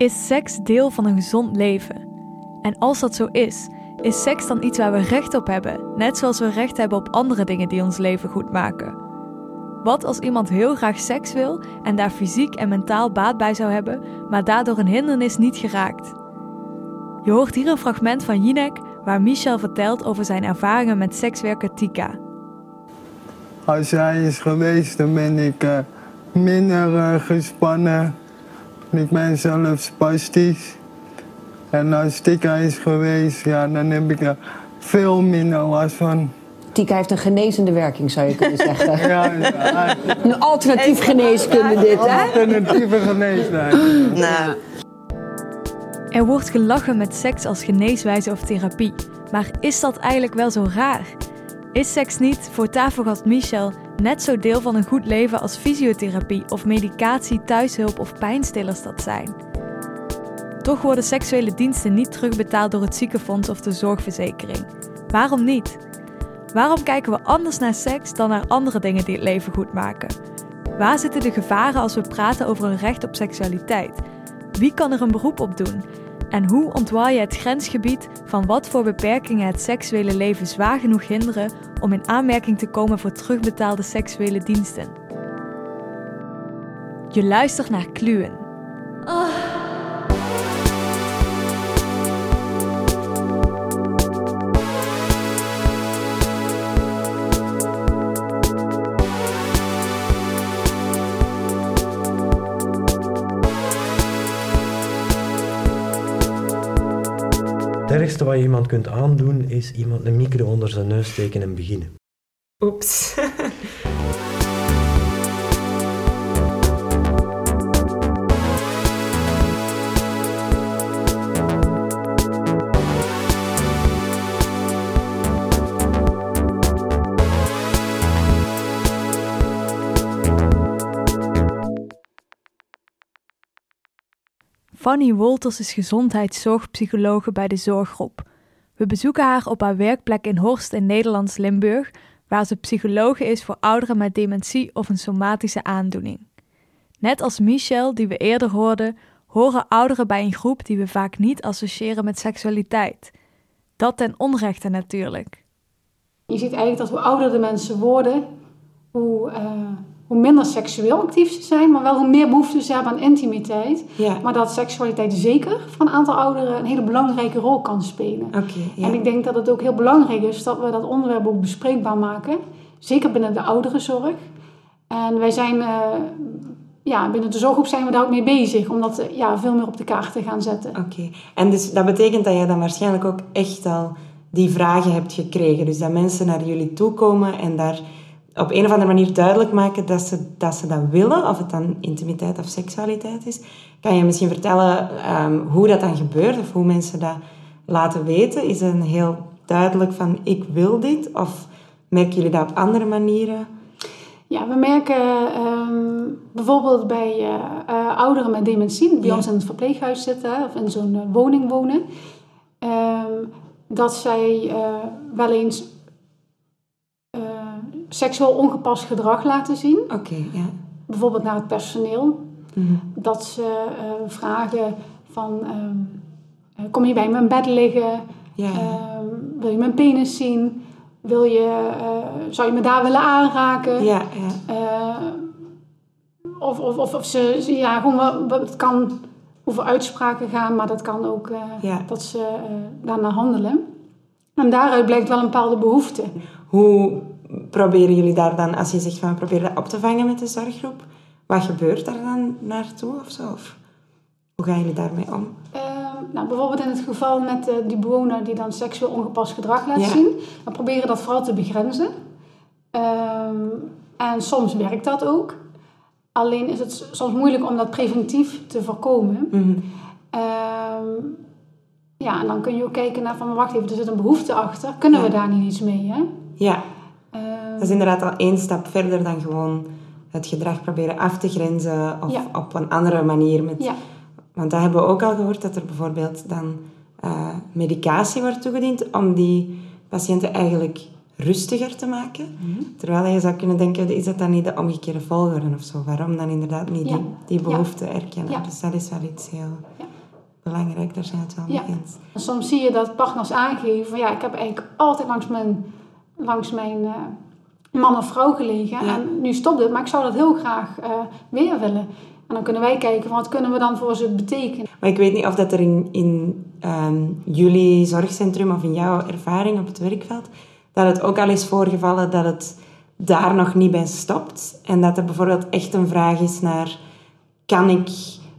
Is seks deel van een gezond leven? En als dat zo is, is seks dan iets waar we recht op hebben, net zoals we recht hebben op andere dingen die ons leven goed maken? Wat als iemand heel graag seks wil en daar fysiek en mentaal baat bij zou hebben, maar daardoor een hindernis niet geraakt? Je hoort hier een fragment van Jinek waar Michel vertelt over zijn ervaringen met sekswerker Tika. Als hij is geweest, dan ben ik uh, minder uh, gespannen. Ik ben zelf spastisch. En als Tika is geweest, ja, dan heb ik er veel minder last van. Tika heeft een genezende werking, zou je kunnen zeggen. ja, ja, een alternatief geneeskunde dit, hè? Alternatieve geneeskunde. Nou. Er wordt gelachen met seks als geneeswijze of therapie. Maar is dat eigenlijk wel zo raar? Is seks niet, voor tafelgast Michel, net zo deel van een goed leven als fysiotherapie of medicatie, thuishulp of pijnstillers dat zijn? Toch worden seksuele diensten niet terugbetaald door het ziekenfonds of de zorgverzekering. Waarom niet? Waarom kijken we anders naar seks dan naar andere dingen die het leven goed maken? Waar zitten de gevaren als we praten over een recht op seksualiteit? Wie kan er een beroep op doen? En hoe ontwaar je het grensgebied van wat voor beperkingen het seksuele leven zwaar genoeg hinderen om in aanmerking te komen voor terugbetaalde seksuele diensten? Je luistert naar Kluwen. Het ergste wat je iemand kunt aandoen is iemand een micro onder zijn neus steken en beginnen. Oeps. Fanny Wolters is gezondheidszorgpsychologe bij de Zorggroep. We bezoeken haar op haar werkplek in Horst in Nederlands Limburg, waar ze psychologe is voor ouderen met dementie of een somatische aandoening. Net als Michel, die we eerder hoorden, horen ouderen bij een groep die we vaak niet associëren met seksualiteit. Dat ten onrechte natuurlijk. Je ziet eigenlijk dat hoe ouder de mensen worden, hoe, uh, hoe minder seksueel actief ze zijn, maar wel hoe meer behoefte ze hebben aan intimiteit. Ja. Maar dat seksualiteit zeker voor een aantal ouderen een hele belangrijke rol kan spelen. Oké, ja. En ik denk dat het ook heel belangrijk is dat we dat onderwerp ook bespreekbaar maken. Zeker binnen de ouderenzorg. En wij zijn, eh, ja, binnen de zorggroep zijn we daar ook mee bezig. Om dat ja, veel meer op de kaart te gaan zetten. Oké. En dus dat betekent dat jij dan waarschijnlijk ook echt al die vragen hebt gekregen. Dus dat mensen naar jullie toe komen en daar op een of andere manier duidelijk maken dat ze, dat ze dat willen, of het dan intimiteit of seksualiteit is. Kan je misschien vertellen ehm, hoe dat dan gebeurt, of hoe mensen dat laten weten? Is het een heel duidelijk van ik wil dit, of merken jullie dat op andere manieren? Ja, we merken ehm, bijvoorbeeld bij eh, eh, ouderen met dementie, die bij Ja. ons in het verpleeghuis zitten of in zo'n eh, woning wonen, ehm, dat zij wel eens seksueel ongepast gedrag laten zien. Oké, ja. Bijvoorbeeld naar het personeel. Mhm. Dat ze eh, vragen van, ehm, eh, kom je bij mijn bed liggen? Ehm, wil je mijn penis zien? Wil je, eh, zou je me daar willen aanraken? ja, ja. Of, of, of, of ze, ja, gewoon het kan over uitspraken gaan, maar dat kan ook dat ze daarna handelen. En daaruit blijkt wel een bepaalde behoefte. Hoe proberen jullie daar dan, als je zegt van we proberen dat op te vangen met de zorggroep, wat gebeurt daar dan naartoe of zo? Of hoe gaan jullie daarmee om? Eh, nou, bijvoorbeeld in het geval met eh, die bewoner die dan seksueel ongepast gedrag laat Ja. zien. We proberen dat vooral te begrenzen. Ehm, en soms werkt dat ook. Alleen is het soms moeilijk om dat preventief te voorkomen. Mhm. Ehm, ja, en dan kun je ook kijken naar van, wacht even, er zit een behoefte achter. Kunnen we daar niet iets mee, hè? Ja, Ehm, dat is inderdaad al één stap verder dan gewoon het gedrag proberen af te grenzen of Ja. op een andere manier. Met, ja, Want dat hebben we ook al gehoord, dat er bijvoorbeeld dan eh, medicatie wordt toegediend om die patiënten eigenlijk rustiger te maken. Mhm. Terwijl je zou kunnen denken, is dat dan niet de omgekeerde volgorde of zo? Waarom dan inderdaad niet Ja. die, die behoefte erkennen? Dus dat is wel iets heel... ja. belangrijk, daar zijn het wel mee eens. En soms zie je dat partners aangeven van ja, ik heb eigenlijk altijd langs mijn, langs mijn eh, man of vrouw gelegen. Ja. En nu stopt het, maar ik zou dat heel graag eh, weer willen. En dan kunnen wij kijken van wat kunnen we dan voor ze betekenen. Maar ik weet niet of dat er in, in ehm, jullie zorgcentrum of in jouw ervaring op het werkveld, dat het ook al is voorgevallen dat het daar nog niet bij stopt. En dat er bijvoorbeeld echt een vraag is naar, kan ik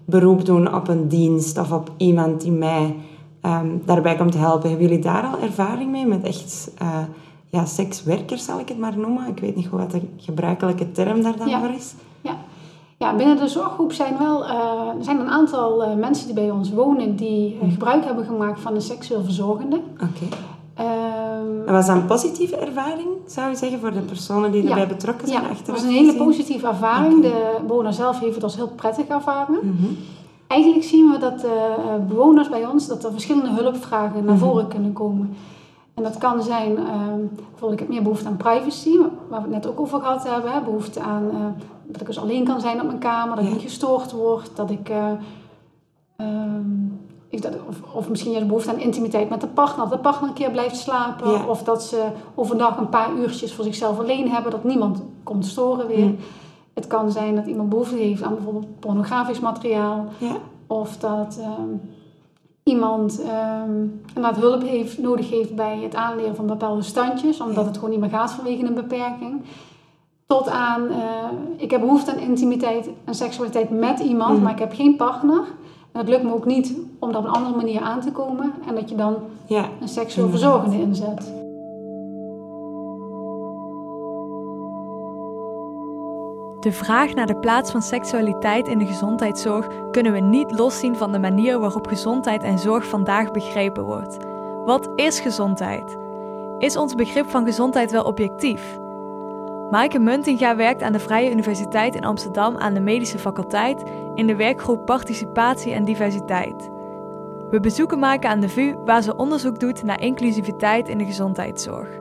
beroep doen op een dienst of op iemand die mij ehm, daarbij komt helpen? Hebben jullie daar al ervaring mee met echt eh, ja, sekswerkers, zal ik het maar noemen? Ik weet niet goed wat de gebruikelijke term daar dan Ja. voor is. Ja. ja, binnen de zorggroep zijn wel eh, er zijn een aantal eh, mensen die bij ons wonen die eh, gebruik hebben gemaakt van een seksueel verzorgende. Oké. Ehm, En was dat een positieve ervaring, zou je zeggen, voor de personen die Ja. erbij betrokken zijn? ja, het was een hele positieve ervaring. De bewoner zelf heeft het als heel prettig ervaren. Mhm. Eigenlijk zien we dat bewoners bij ons, dat er verschillende hulpvragen naar Mhm. voren kunnen komen. En dat kan zijn, eh, bijvoorbeeld ik heb meer behoefte aan privacy, waar we het net ook over gehad hebben. Hè? Behoefte aan eh, dat ik dus alleen kan zijn op mijn kamer, dat Ja. ik niet gestoord word, dat ik... eh, ehm, of, of misschien juist behoefte aan intimiteit met de partner, dat de partner een keer blijft slapen. Ja. Of dat ze overdag een paar uurtjes voor zichzelf alleen hebben, dat niemand komt storen weer. Het kan zijn dat iemand behoefte heeft aan bijvoorbeeld pornografisch materiaal. Ja. Of dat ehm, iemand inderdaad hulp heeft, nodig heeft bij het aanleren van bepaalde standjes, omdat het gewoon niet meer gaat vanwege een beperking. Tot aan, eh, ik heb behoefte aan intimiteit en seksualiteit met iemand, Mhm. maar ik heb geen partner. En het lukt me ook niet om daar op een andere manier aan te komen. En dat je dan Ja. een seksueel verzorgende inzet. De vraag naar de plaats van seksualiteit in de gezondheidszorg kunnen we niet loszien van de manier waarop gezondheid en zorg vandaag begrepen wordt. Wat is gezondheid? Is ons begrip van gezondheid wel objectief? Maaike Muntinga werkt aan de Vrije Universiteit in Amsterdam aan de medische faculteit in de werkgroep Participatie en Diversiteit. We bezoeken Maaike aan de VU waar ze onderzoek doet naar inclusiviteit in de gezondheidszorg.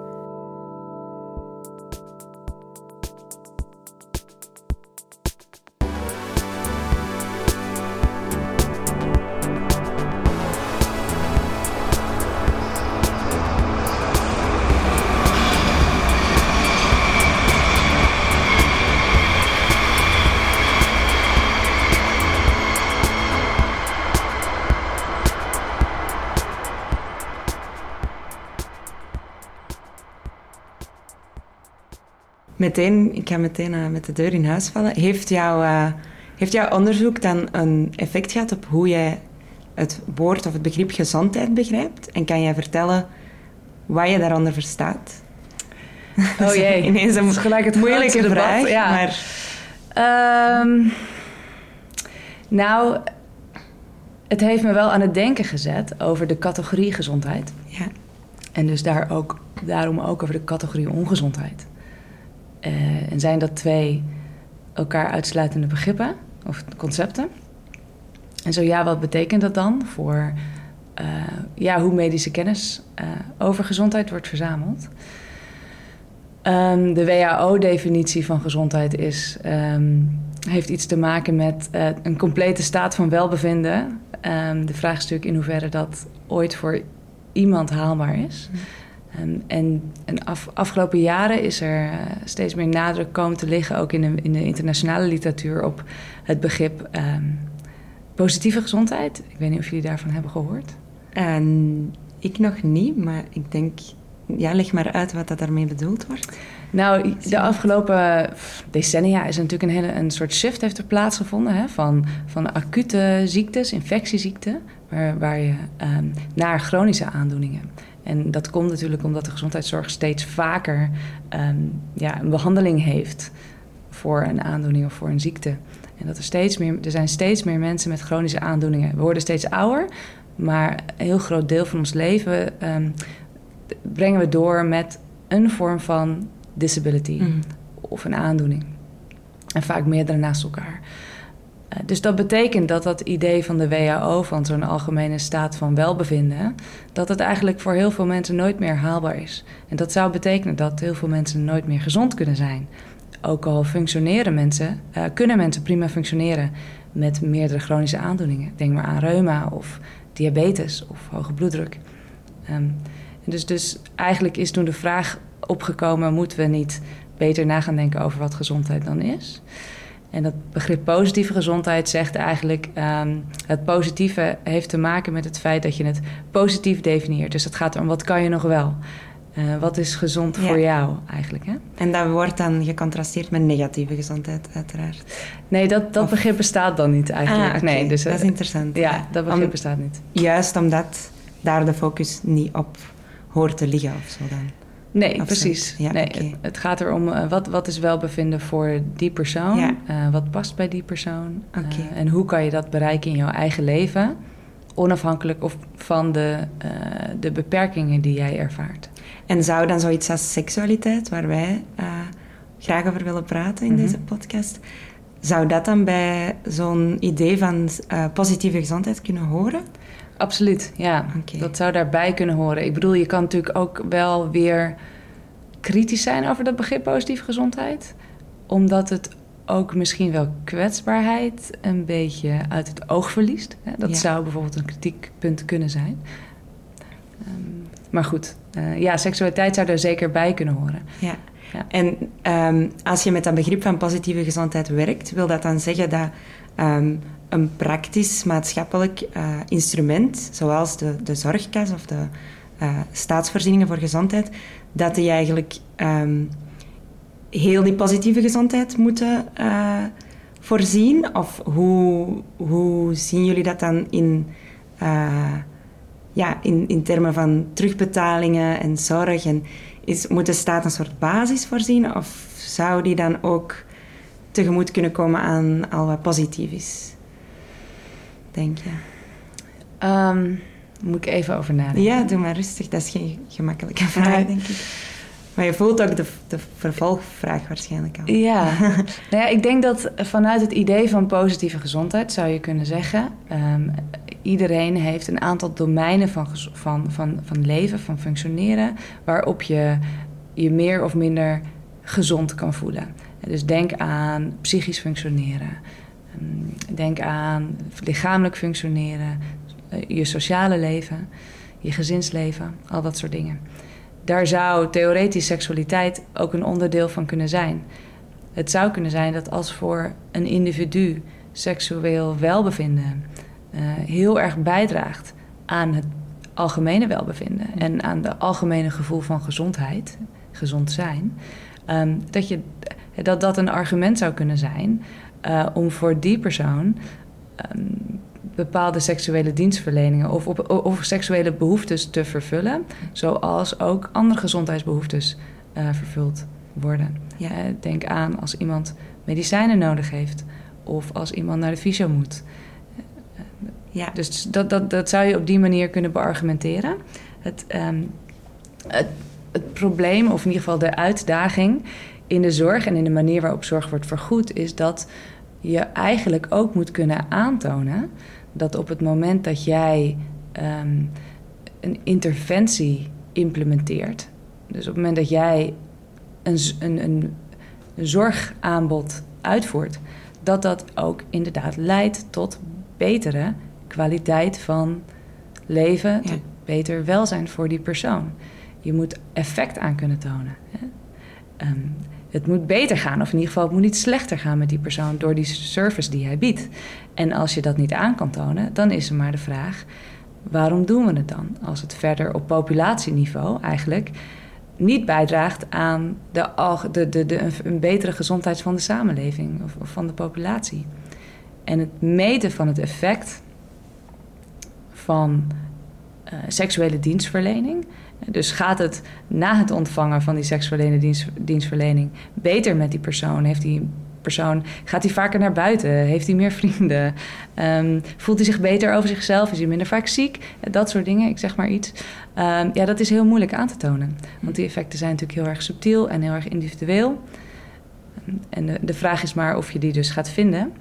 Meteen, ik ga meteen eh, met de deur in huis vallen. Heeft, jouw eh, heeft jouw onderzoek dan een effect gehad op hoe jij het woord of het begrip gezondheid begrijpt? En kan jij vertellen wat je daaronder verstaat? Oh jee. Ineens een gelijk het moeilijke debat, vraag, ja. maar Ehm, nou, het heeft me wel aan het denken gezet over de categorie gezondheid. ja. En dus daar ook, daarom ook over de categorie ongezondheid. Eh, en zijn dat twee elkaar uitsluitende begrippen of concepten? En zo ja, wat betekent dat dan voor eh, ja, hoe medische kennis eh, over gezondheid wordt verzameld? Ehm, de WHO-definitie van gezondheid is, ehm, heeft iets te maken met een complete staat van welbevinden. Ehm, de vraag is natuurlijk in hoeverre dat ooit voor iemand haalbaar is. En af, afgelopen jaren is er eh, steeds meer nadruk komen te liggen, ook in de, in de internationale literatuur, op het begrip ehm, positieve gezondheid. Ik weet niet of jullie daarvan hebben gehoord. En ik nog niet, maar ik denk... Ja, leg maar uit wat dat daarmee bedoeld wordt. Nou, de afgelopen decennia is er natuurlijk een hele een soort shift heeft er plaatsgevonden hè, van, van acute ziektes, infectieziekten, waar, waar je ehm, naar chronische aandoeningen. En dat komt natuurlijk omdat de gezondheidszorg steeds vaker ehm, ja, een behandeling heeft voor een aandoening of voor een ziekte. En dat er steeds meer, er zijn steeds meer mensen met chronische aandoeningen. We worden steeds ouder, maar een heel groot deel van ons leven ehm, brengen we door met een vorm van disability Mhm. of een aandoening. En vaak meerdere naast elkaar. Eh, dus dat betekent dat dat idee van de WHO, van zo'n algemene staat van welbevinden, dat het eigenlijk voor heel veel mensen nooit meer haalbaar is. En dat zou betekenen dat heel veel mensen nooit meer gezond kunnen zijn. Ook al functioneren mensen, eh, kunnen mensen prima functioneren met meerdere chronische aandoeningen. Denk maar aan reuma of diabetes of hoge bloeddruk. Ehm, dus, dus eigenlijk is toen de vraag opgekomen: moeten we niet beter na gaan denken over wat gezondheid dan is? En dat begrip positieve gezondheid zegt eigenlijk: um, het positieve heeft te maken met het feit dat je het positief definieert. Dus het gaat om wat kan je nog wel? Uh, wat is gezond Ja. voor jou eigenlijk? Hè? En dat wordt dan gecontrasteerd met negatieve gezondheid, uiteraard. Nee, dat, dat Of- begrip bestaat dan niet eigenlijk. Ah, nee, dus, dat is eh, interessant. Ja, dat begrip Om- bestaat niet. Juist omdat daar de focus niet op hoort te liggen of zo dan. Nee, precies. Ja, nee, het, het gaat erom uh, wat, wat is welbevinden voor die persoon. Ja. Uh, wat past bij die persoon. Oké. Uh, en hoe kan je dat bereiken in jouw eigen leven. Onafhankelijk of van de, de beperkingen die jij ervaart. En zou dan zoiets als seksualiteit, waar wij graag over willen praten in Mhm. deze podcast, zou dat dan bij zo'n idee van uh, positieve gezondheid kunnen horen? Absoluut, ja. Dat zou daarbij kunnen horen. Ik bedoel, je kan natuurlijk ook wel weer kritisch zijn over dat begrip positieve gezondheid. Omdat het ook misschien wel kwetsbaarheid een beetje uit het oog verliest. Dat Ja. zou bijvoorbeeld een kritiekpunt kunnen zijn. Ehm, maar goed, eh, ja, seksualiteit zou daar zeker bij kunnen horen. Ja. En ehm, als je met dat begrip van positieve gezondheid werkt, wil dat dan zeggen dat ehm, een praktisch maatschappelijk eh, instrument, zoals de, de zorgkas of de eh, staatsvoorzieningen voor gezondheid, dat die eigenlijk ehm, heel die positieve gezondheid moeten eh, voorzien? Of hoe, hoe zien jullie dat dan in, ja, in, in termen van terugbetalingen en zorg? En is, moet de staat een soort basis voorzien? Of zou die dan ook tegemoet kunnen komen aan al wat positief is? Denk je? Ehm, moet ik even over nadenken? Ja, doe maar rustig. Dat is geen gemakkelijke vraag, denk ik. Maar je voelt ook de, de vervolgvraag waarschijnlijk al. Ja, nou ja, ik denk dat vanuit het idee van positieve gezondheid zou je kunnen zeggen: ehm, iedereen heeft een aantal domeinen van, van, van, van leven, van functioneren, waarop je je meer of minder gezond kan voelen. Dus denk aan psychisch functioneren, ehm, denk aan lichamelijk functioneren, eh, je sociale leven, je gezinsleven, al dat soort dingen. Daar zou theoretisch seksualiteit ook een onderdeel van kunnen zijn. Het zou kunnen zijn dat als voor een individu seksueel welbevinden heel erg bijdraagt aan het algemene welbevinden en aan de algemene gevoel van gezondheid, gezond zijn, ehm, dat, je, dat dat een argument zou kunnen zijn eh, om voor die persoon ehm, bepaalde seksuele dienstverleningen of, of, of seksuele behoeftes te vervullen, zoals ook andere gezondheidsbehoeftes eh, vervuld worden. Ja. Eh, denk aan als iemand medicijnen nodig heeft of als iemand naar de fysio moet. Ja. Dus dat, dat, dat zou je op die manier kunnen beargumenteren. Het, ehm, het, het probleem, of in ieder geval de uitdaging in de zorg en in de manier waarop zorg wordt vergoed, is dat je eigenlijk ook moet kunnen aantonen dat op het moment dat jij ehm, een interventie implementeert, dus op het moment dat jij een, een, een zorgaanbod uitvoert, dat dat ook inderdaad leidt tot betere kwaliteit van leven, Ja. beter welzijn voor die persoon. Je moet effect aan kunnen tonen. Hè? Ehm, het moet beter gaan, of in ieder geval het moet niet slechter gaan met die persoon door die service die hij biedt. En als je dat niet aan kan tonen, dan is er maar de vraag: waarom doen we het dan? Als het verder op populatieniveau eigenlijk niet bijdraagt aan de, de, de, de, een betere gezondheid van de samenleving of, of van de populatie. En het meten van het effect van eh, seksuele dienstverlening. Dus gaat het na het ontvangen van die seksuele dienst, dienstverlening beter met die persoon? Heeft die persoon, gaat hij vaker naar buiten? Heeft hij meer vrienden? Ehm, voelt hij zich beter over zichzelf? Is hij minder vaak ziek? Dat soort dingen, ik zeg maar iets. Ehm, ja, dat is heel moeilijk aan te tonen. Want die effecten zijn natuurlijk heel erg subtiel en heel erg individueel. En de vraag is maar of je die dus gaat vinden.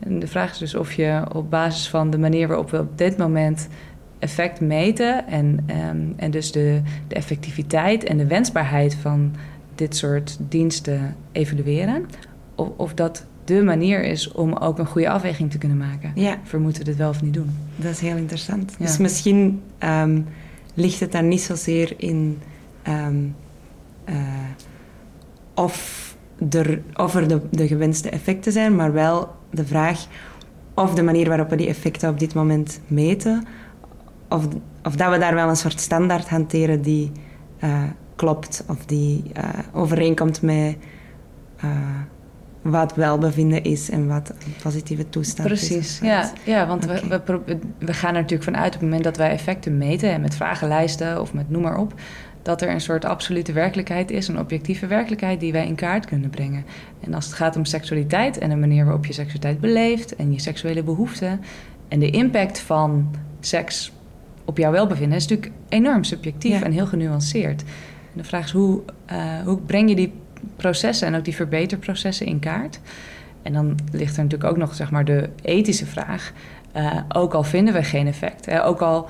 En de vraag is dus of je op basis van de manier waarop we op dit moment effect meten en, ehm, en dus de, de effectiviteit en de wensbaarheid van dit soort diensten evalueren, of, of dat de manier is om ook een goede afweging te kunnen maken. Ja. Voor moeten we dit wel of niet doen? Dat is heel interessant. Ja. Dus misschien ehm, ligt het dan niet zozeer in eh, of, er, of er de, de gewenste effecten zijn, maar wel de vraag of de manier waarop we die effecten op dit moment meten, of, of dat we daar wel een soort standaard hanteren die eh, klopt of die eh, overeenkomt met eh, wat welbevinden is en wat een positieve toestand is. Precies, ja, ja want we, we, we gaan er natuurlijk vanuit op het moment dat wij effecten meten... en met vragenlijsten of met noem maar op... dat er een soort absolute werkelijkheid is, een objectieve werkelijkheid... die wij in kaart kunnen brengen. En als het gaat om seksualiteit en de manier waarop je seksualiteit beleeft... en je seksuele behoeften en de impact van seks op jouw welbevinden... is natuurlijk enorm subjectief Ja. en heel genuanceerd. En de vraag is, hoe, eh, hoe breng je die processen en ook die verbeterprocessen in kaart... En dan ligt er natuurlijk ook nog zeg maar, de ethische vraag. Eh, ook al vinden we geen effect, hè, ook al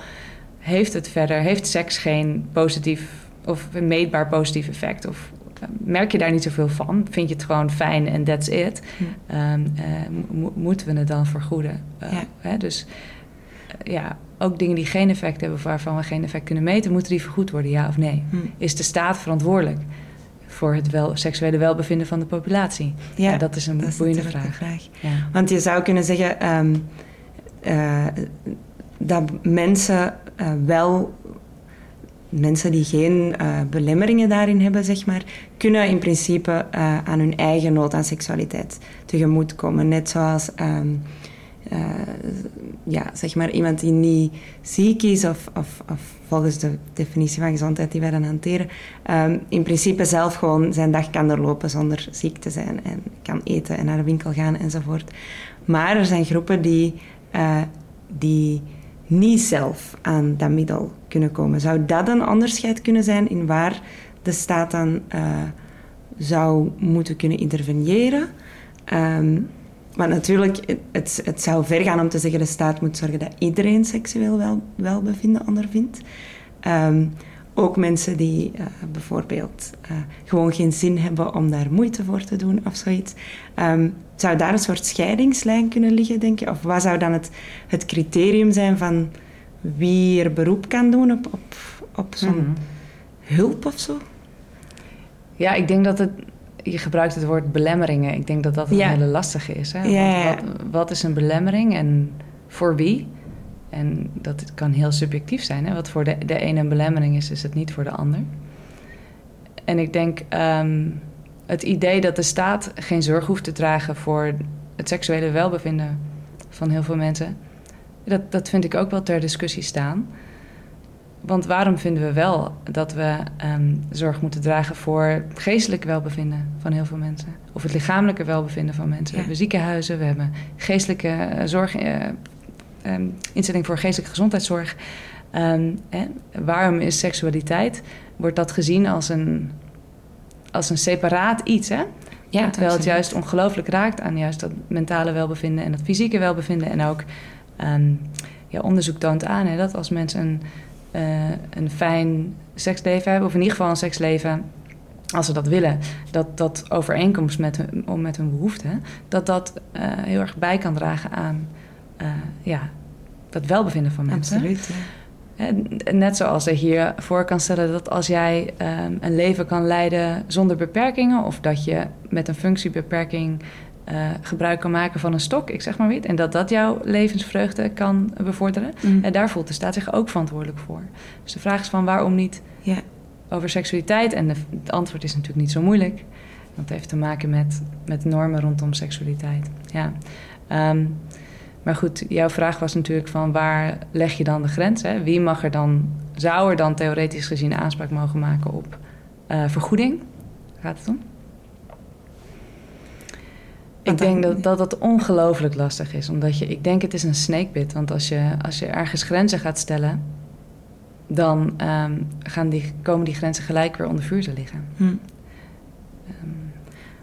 heeft het verder, heeft seks geen positief of een meetbaar positief effect, of eh, merk je daar niet zoveel van, vind je het gewoon fijn en that's it, Hm. Ehm, eh, mo- moeten we het dan vergoeden? Eh, Ja. hè, dus ja, ook dingen die geen effect hebben, waarvan we geen effect kunnen meten, moeten die vergoed worden, ja of nee? Hm. Is de staat verantwoordelijk voor het wel, seksuele welbevinden van de populatie? Ja, Ja, dat is een Dat boeiende vraag. Ja. Want je zou kunnen zeggen ehm, eh, dat mensen wel, mensen die geen eh, belemmeringen daarin hebben, zeg maar, kunnen in principe eh, aan hun eigen nood aan seksualiteit tegemoetkomen. Net zoals ehm, eh, ja, zeg maar iemand die niet ziek is, of, of, of volgens de definitie van gezondheid die wij dan hanteren, ehm, in principe zelf gewoon zijn dag kan doorlopen zonder ziek te zijn en kan eten en naar de winkel gaan enzovoort. Maar er zijn groepen die, die niet zelf aan dat middel kunnen komen. Zou dat een onderscheid kunnen zijn in waar de staat dan eh, zou moeten kunnen interveneren? Ehm, want natuurlijk, het- het, zou ver gaan om te zeggen de staat moet zorgen dat iedereen seksueel wel, welbevinden ondervindt. Ehm, ook mensen die eh, bijvoorbeeld eh, gewoon geen zin hebben om daar moeite voor te doen of zoiets. Ehm, zou daar een soort scheidingslijn kunnen liggen, denk je? Of wat zou dan het, het criterium zijn van wie er beroep kan doen op, op, op zo'n Mhm. hulp of zo? Ja, ik denk dat het. Je gebruikt het woord belemmeringen. Ik denk dat dat een Ja. hele lastige is. Hè? Ja. Wat, wat is een belemmering en voor wie? En dat kan heel subjectief zijn. Hè? Wat voor de, de ene een belemmering is, is het niet voor de ander. En ik denk ehm, het idee dat de staat geen zorg hoeft te dragen voor het seksuele welbevinden van heel veel mensen, dat, dat vind ik ook wel ter discussie staan. Want waarom vinden we wel dat we ehm, zorg moeten dragen voor het geestelijk welbevinden van heel veel mensen? Of het lichamelijke welbevinden van mensen? We hebben ziekenhuizen, we hebben geestelijke eh, zorg, eh, ehm, instelling voor geestelijke gezondheidszorg. Ehm? Waarom is seksualiteit, wordt dat gezien als een, als een separaat iets, hè? Ja, Terwijl het juist ongelooflijk raakt aan juist dat mentale welbevinden en dat fysieke welbevinden. En ook ehm, ja, onderzoek toont aan hè, dat als mensen een, eh, een fijn seksleven hebben, of in ieder geval een seksleven, als ze dat willen, dat dat overeenkomst met hun, om met hun behoeften, dat dat eh, heel erg bij kan dragen aan eh, ja, dat welbevinden van mensen. Absoluut, ja. En Net zoals je hier voor kan stellen dat als jij ehm, een leven kan leiden zonder beperkingen, of dat je met een functiebeperking eh, gebruik kan maken van een stok, ik zeg maar weer, en dat dat jouw levensvreugde kan bevorderen, Mm. en daar voelt de staat zich ook verantwoordelijk voor. Dus de vraag is van waarom niet Ja. over seksualiteit? En de, het antwoord is natuurlijk niet zo moeilijk, want het heeft te maken met, met normen rondom seksualiteit. Ja. Ehm, maar goed, jouw vraag was natuurlijk van waar leg je dan de grens? Hè? Wie mag er dan, zou er dan theoretisch gezien aanspraak mogen maken op eh, vergoeding? Gaat het om? Ik denk dat, dat dat ongelooflijk lastig is. Omdat je, ik denk het is een snakebit. Want als je, als je ergens grenzen gaat stellen, dan ehm, gaan die, komen die grenzen gelijk weer onder vuur te liggen. Hm. Ehm,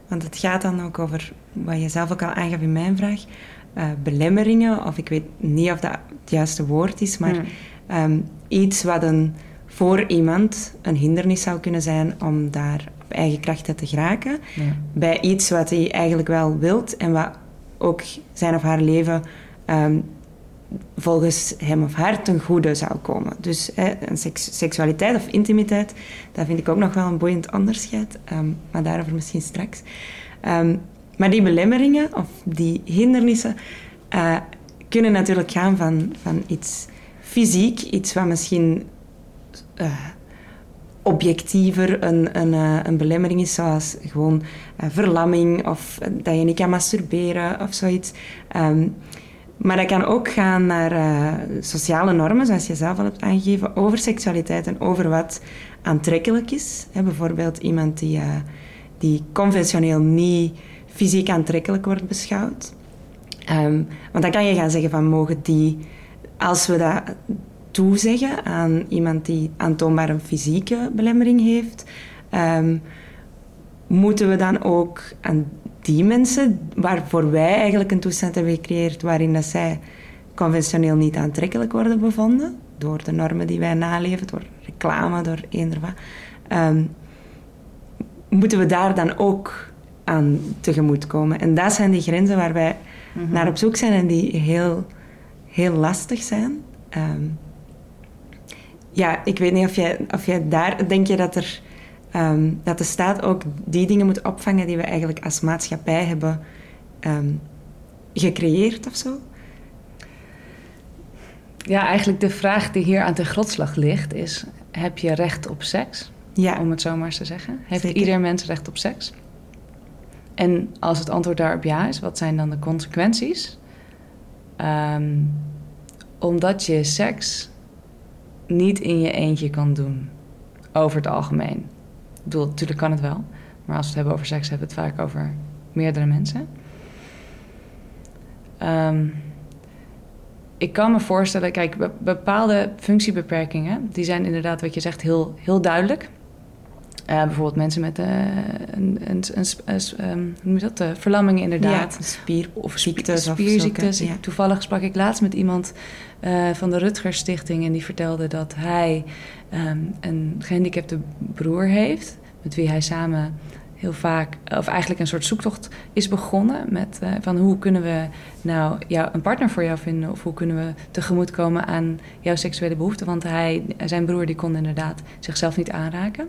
Want het gaat dan ook over, wat je zelf ook al aangaf in mijn vraag, eh, belemmeringen, of ik weet niet of dat het juiste woord is, maar hm. ehm, iets wat een, voor iemand een hindernis zou kunnen zijn om daar op eigen krachten te geraken. Ja. Bij iets wat hij eigenlijk wel wilt en wat ook zijn of haar leven ehm, volgens hem of haar ten goede zou komen. Dus hè, een seks- seksualiteit of intimiteit, dat vind ik ook nog wel een boeiend onderscheid. ehm, maar daarover misschien straks. Ehm, maar die belemmeringen of die hindernissen eh, kunnen natuurlijk gaan van, van iets fysiek, iets wat misschien eh, objectiever een, een, eh, een belemmering is, zoals gewoon verlamming of dat je niet kan masturberen of zoiets. Ehm, maar dat kan ook gaan naar sociale normen, zoals je zelf al hebt aangegeven, over seksualiteit en over wat aantrekkelijk is. Bijvoorbeeld iemand die, die conventioneel niet fysiek aantrekkelijk wordt beschouwd. Ehm, want dan kan je gaan zeggen van mogen die, als we dat toezeggen aan iemand die aantoonbaar een fysieke belemmering heeft, ehm, moeten we dan ook aan die mensen, waarvoor wij eigenlijk een toestand hebben gecreëerd waarin dat zij conventioneel niet aantrekkelijk worden bevonden, door de normen die wij naleven, door reclame, door eender wat, ehm, moeten we daar dan ook aan tegemoetkomen. En dat zijn die grenzen waar wij naar op zoek zijn en die heel, heel lastig zijn. Ehm, ja, ik weet niet of jij, of jij daar... Denk je dat, er, ehm, dat de staat ook die dingen moet opvangen die we eigenlijk als maatschappij hebben ehm, gecreëerd of zo? Ja, eigenlijk de vraag die hier aan de grondslag ligt is... heb je recht op seks? Ja, Om het zo maar eens te zeggen. Heeft Zeker. ieder mens recht op seks? En als het antwoord daarop ja is, wat zijn dan de consequenties? Ehm, omdat je seks niet in je eentje kan doen. Over het algemeen. Ik bedoel, natuurlijk kan het wel. Maar als we het hebben over seks, hebben we het vaak over meerdere mensen. Ehm, ik kan me voorstellen, kijk, be- bepaalde functiebeperkingen, die zijn inderdaad, wat je zegt, heel, heel duidelijk. Eh, bijvoorbeeld mensen met eh, een, een, een, een ehm, hoe noem je dat? Eh, verlammingen inderdaad. Ja, spier, Of spi- ziektes of spierziektes. ja. Toevallig sprak ik laatst met iemand van de Rutgers Stichting... en die vertelde dat hij ehm, een gehandicapte broer heeft... met wie hij samen heel vaak, of eigenlijk een soort zoektocht is begonnen... met van hoe kunnen we nou jou, een partner voor jou vinden... of hoe kunnen we tegemoetkomen aan jouw seksuele behoeften... want hij, zijn broer die kon inderdaad zichzelf niet aanraken...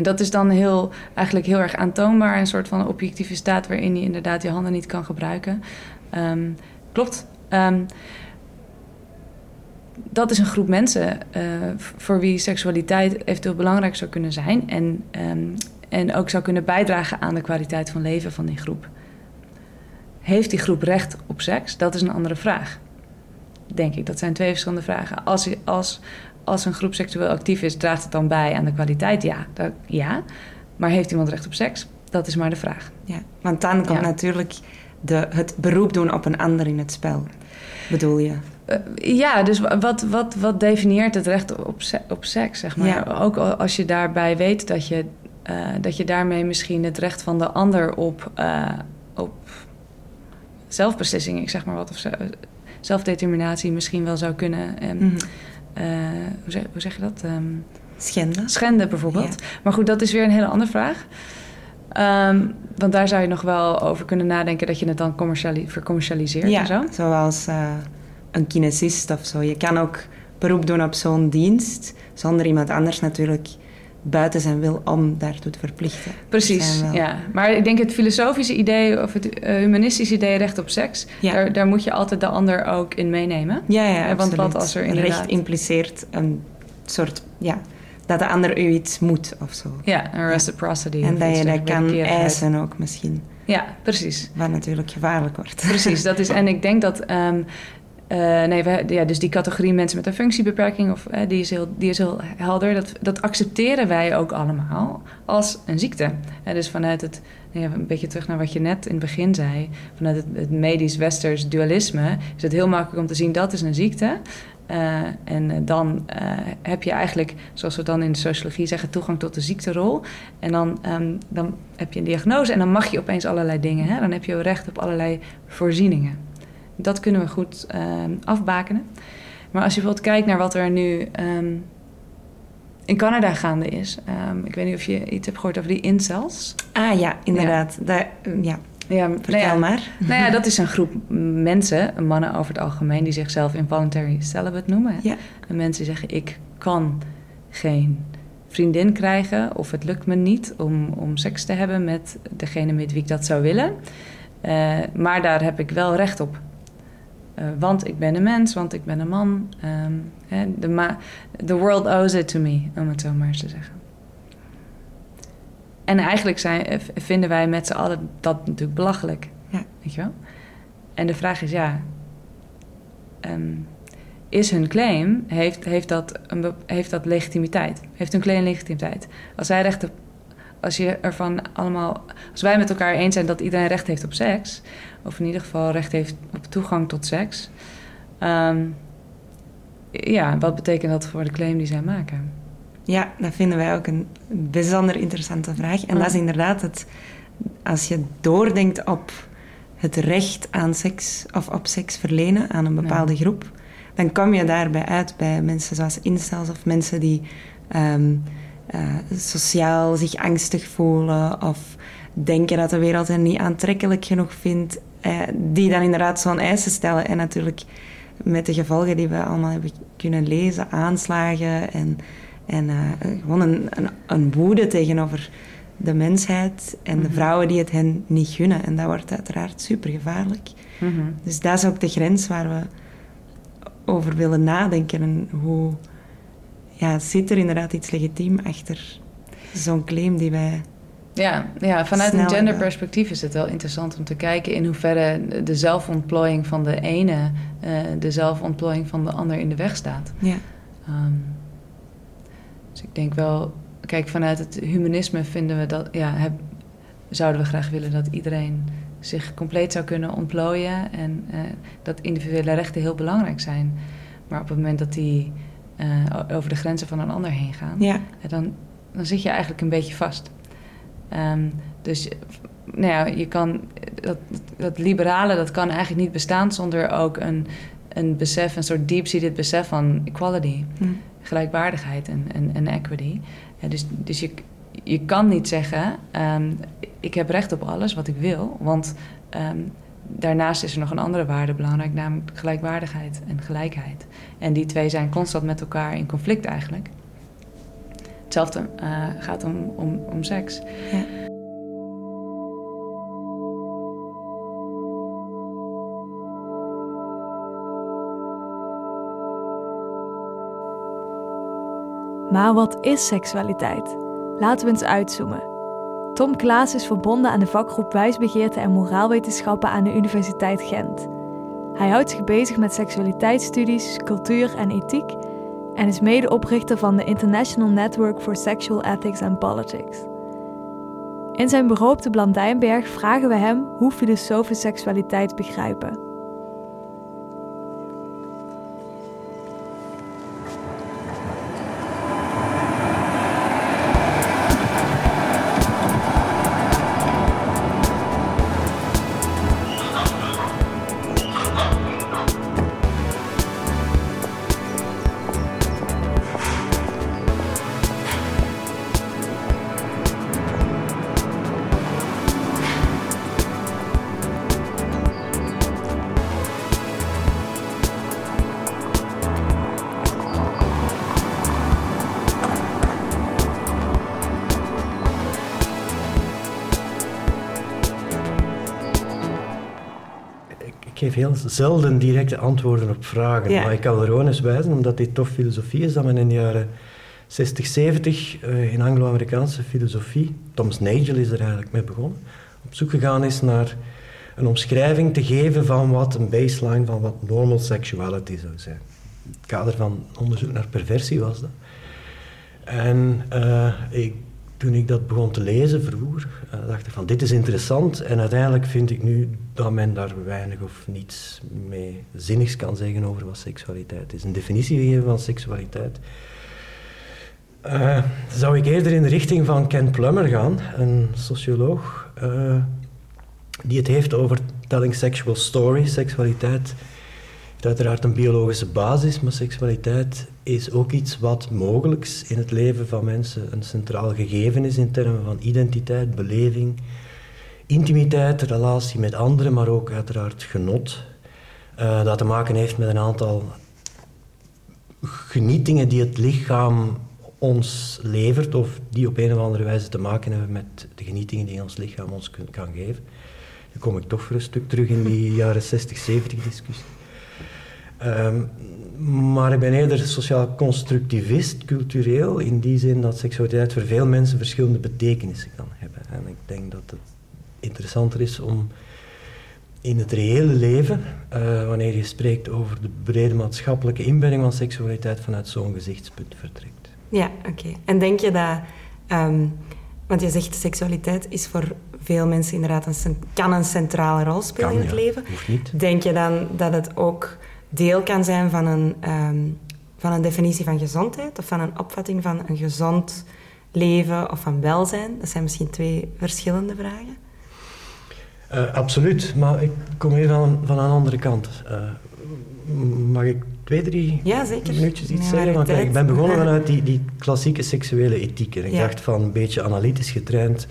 En dat is dan heel, eigenlijk heel erg aantoonbaar, een soort van objectieve staat waarin je inderdaad je handen niet kan gebruiken. Ehm, klopt. Ehm, dat is een groep mensen eh, voor wie seksualiteit eventueel belangrijk zou kunnen zijn en, ehm, en ook zou kunnen bijdragen aan de kwaliteit van leven van die groep. Heeft die groep recht op seks? Dat is een andere vraag. Denk ik. Dat zijn twee verschillende vragen. Als, als, als een groep seksueel actief is, draagt het dan bij aan de kwaliteit? Ja, dat, ja. Maar heeft iemand recht op seks? Dat is maar de vraag. Ja, want dan komt Ja. natuurlijk de, het beroep doen op een ander in het spel. Bedoel je? Eh, ja, dus wa- wat, wat, wat definieert het recht op, se- op seks, zeg maar? Ja. Ook al- als je daarbij weet dat je, eh, dat je daarmee misschien het recht van de ander op, eh, op zelfbeslissing, ik zeg maar wat, of ze- zelfdeterminatie misschien wel zou kunnen... ehm, Mhm. Hoe, zeg, hoe zeg je dat? Ehm, Schenden. schenden bijvoorbeeld. Maar goed, dat is weer een hele andere vraag. Ehm, want daar zou je nog wel over kunnen nadenken dat je het dan commerciali- vercommercialiseert Ja, en zo. zoals eh, een kinesist of zo. Je kan ook beroep doen op zo'n dienst, zonder iemand anders natuurlijk buiten zijn wil om daartoe te verplichten. Precies, ja. Maar ik denk het filosofische idee of het eh, humanistische idee recht op seks... Ja. Daar, daar moet je altijd de ander ook in meenemen. Ja, ja, Eh, want absoluut. wat als er Recht inderdaad- impliceert een soort, ja, dat de ander u iets moet of zo. Ja, een reciprocity. En dat je dat kan eisen ook misschien, Ja, precies. wat natuurlijk gevaarlijk wordt. Precies, dat is, en ik denk dat. ehm, eh, nee, we, ja, dus die categorie mensen met een functiebeperking, of, eh, die, is heel, die is heel helder. Dat, dat accepteren wij ook allemaal als een ziekte. En dus vanuit het, een beetje terug naar wat je net in het begin zei, vanuit het, medisch-westers dualisme, is het heel makkelijk om te zien dat is een ziekte. En dan heb je eigenlijk, zoals we dan in de sociologie zeggen, toegang tot de ziekterol. En dan, ehm, dan heb je een diagnose en dan mag je opeens allerlei dingen. Hè? Dan heb je recht op allerlei voorzieningen. Dat kunnen we goed ehm, afbakenen. Maar als je bijvoorbeeld kijkt naar wat er nu ehm, in Canada gaande is. Ehm, ik weet niet of je iets hebt gehoord over die incels. Ah ja, inderdaad. Daar, ja. Ja, Vertel nou ja, maar. Nou ja, dat is een groep mensen, mannen over het algemeen, die zichzelf involuntary celibate noemen. Ja. En mensen zeggen, ik kan geen vriendin krijgen of het lukt me niet om, om seks te hebben met degene met wie ik dat zou willen. Eh, maar daar heb ik wel recht op. Eh, want ik ben een mens, want ik ben een man. Hè, the, ma- the world owes it to me, om het zo maar eens te zeggen. En eigenlijk zijn, eh, vinden wij met z'n allen dat natuurlijk belachelijk. Ja. Weet je wel? En de vraag is, ja... ehm, is hun claim, heeft, heeft, dat een, heeft dat legitimiteit? Heeft hun claim legitimiteit? Als zij recht op... Als je ervan allemaal... Als wij met elkaar eens zijn dat iedereen recht heeft op seks... of in ieder geval recht heeft op toegang tot seks... ehm, ja, wat betekent dat voor de claim die zij maken? Ja, dat vinden wij ook een bijzonder interessante vraag. En dat is inderdaad het... Als je doordenkt op het recht aan seks... of op seks verlenen aan een bepaalde groep... dan kom je daarbij uit bij mensen zoals incels... of mensen die ehm, eh, sociaal zich angstig voelen... of denken dat de wereld hen niet aantrekkelijk genoeg vindt... eh, die dan inderdaad zo'n eisen stellen. En natuurlijk met de gevolgen die we allemaal hebben kunnen lezen... aanslagen en... En eh, gewoon een, een, een woede tegenover de mensheid en de vrouwen die het hen niet gunnen. En dat wordt uiteraard super gevaarlijk. Dus dat is ook de grens waar we over willen nadenken. En hoe ja, zit er inderdaad iets legitiem achter zo'n claim die wij. Ja, ja vanuit een genderperspectief is het wel interessant om te kijken in hoeverre de zelfontplooiing van de ene eh, de zelfontplooiing van de ander in de weg staat. Ja, Ehm, dus ik denk wel, kijk, vanuit het humanisme vinden we dat, ja, heb, zouden we graag willen dat iedereen zich compleet zou kunnen ontplooien en eh, dat individuele rechten heel belangrijk zijn. Maar op het moment dat die eh, over de grenzen van een ander heen gaan, ja, dan, dan zit je eigenlijk een beetje vast. Ehm, dus nou ja, je kan, dat, dat liberale dat kan eigenlijk niet bestaan zonder ook een, een besef, een soort deep-seated besef van equality, Hm. gelijkwaardigheid en, en, en equity. Ja, dus dus je, je kan niet zeggen, ehm, ik heb recht op alles wat ik wil, want ehm, daarnaast is er nog een andere waarde belangrijk, namelijk gelijkwaardigheid en gelijkheid. En die twee zijn constant met elkaar in conflict eigenlijk. Hetzelfde eh, gaat om, om, om seks. Ja. Maar wat is seksualiteit? Laten we eens uitzoomen. Tom Klaas is verbonden aan de vakgroep Wijsbegeerte en Moraalwetenschappen aan de Universiteit Gent. Hij houdt zich bezig met seksualiteitsstudies, cultuur en ethiek en is medeoprichter van de International Network for Sexual Ethics and Politics. In zijn bureau op de Blandijnberg vragen we hem hoe filosofen seksualiteit begrijpen. Heel zelden directe antwoorden op vragen, Ja. maar ik kan er gewoon eens wijzen, omdat dit toch filosofie is, dat men in de jaren 60, 70 eh, in Anglo-Amerikaanse filosofie, Thomas Nagel is er eigenlijk mee begonnen, op zoek gegaan is naar een omschrijving te geven van wat een baseline van wat normal sexuality zou zijn. In het kader van onderzoek naar perversie was dat. En eh, ik, toen ik dat begon te lezen vroeger, eh, dacht ik van dit is interessant. En uiteindelijk vind ik nu dat men daar weinig of niets mee zinnigs kan zeggen over wat seksualiteit is. Een definitie gegeven van seksualiteit. Eh, zou ik eerder in de richting van Ken Plummer gaan, een socioloog, eh, die het heeft over telling sexual stories. Seksualiteit heeft uiteraard een biologische basis, maar seksualiteit is ook iets wat mogelijk in het leven van mensen een centraal gegeven is in termen van identiteit, beleving, intimiteit, relatie met anderen, maar ook uiteraard genot. Uh, dat te maken heeft met een aantal genietingen die het lichaam ons levert, of die op een of andere wijze te maken hebben met de genietingen die ons lichaam ons kan geven. Dan kom ik toch voor een stuk terug in die jaren 60, 70 discussie. Um, maar ik ben eerder sociaal constructivist, cultureel, in die zin dat seksualiteit voor veel mensen verschillende betekenissen kan hebben. En ik denk dat het interessanter is om in het reële leven, uh, wanneer je spreekt over de brede maatschappelijke inbedding van seksualiteit, vanuit zo'n gezichtspunt vertrekt. Ja, oké. En denk je dat, um, want je zegt seksualiteit is voor veel mensen inderdaad een, kan een centrale rol spelen in het ja. leven. Hoeft niet. Denk je dan dat het ook deel kan zijn van een, um, van een definitie van gezondheid of van een opvatting van een gezond leven of van welzijn? Dat zijn misschien twee verschillende vragen. Uh, absoluut, maar ik kom even van, van een andere kant. Uh, mag ik twee, drie ja, zeker. minuutjes iets zeggen? Want ik ben begonnen vanuit die, die klassieke seksuele ethiek. En ik Ja. dacht van een beetje analytisch getraind.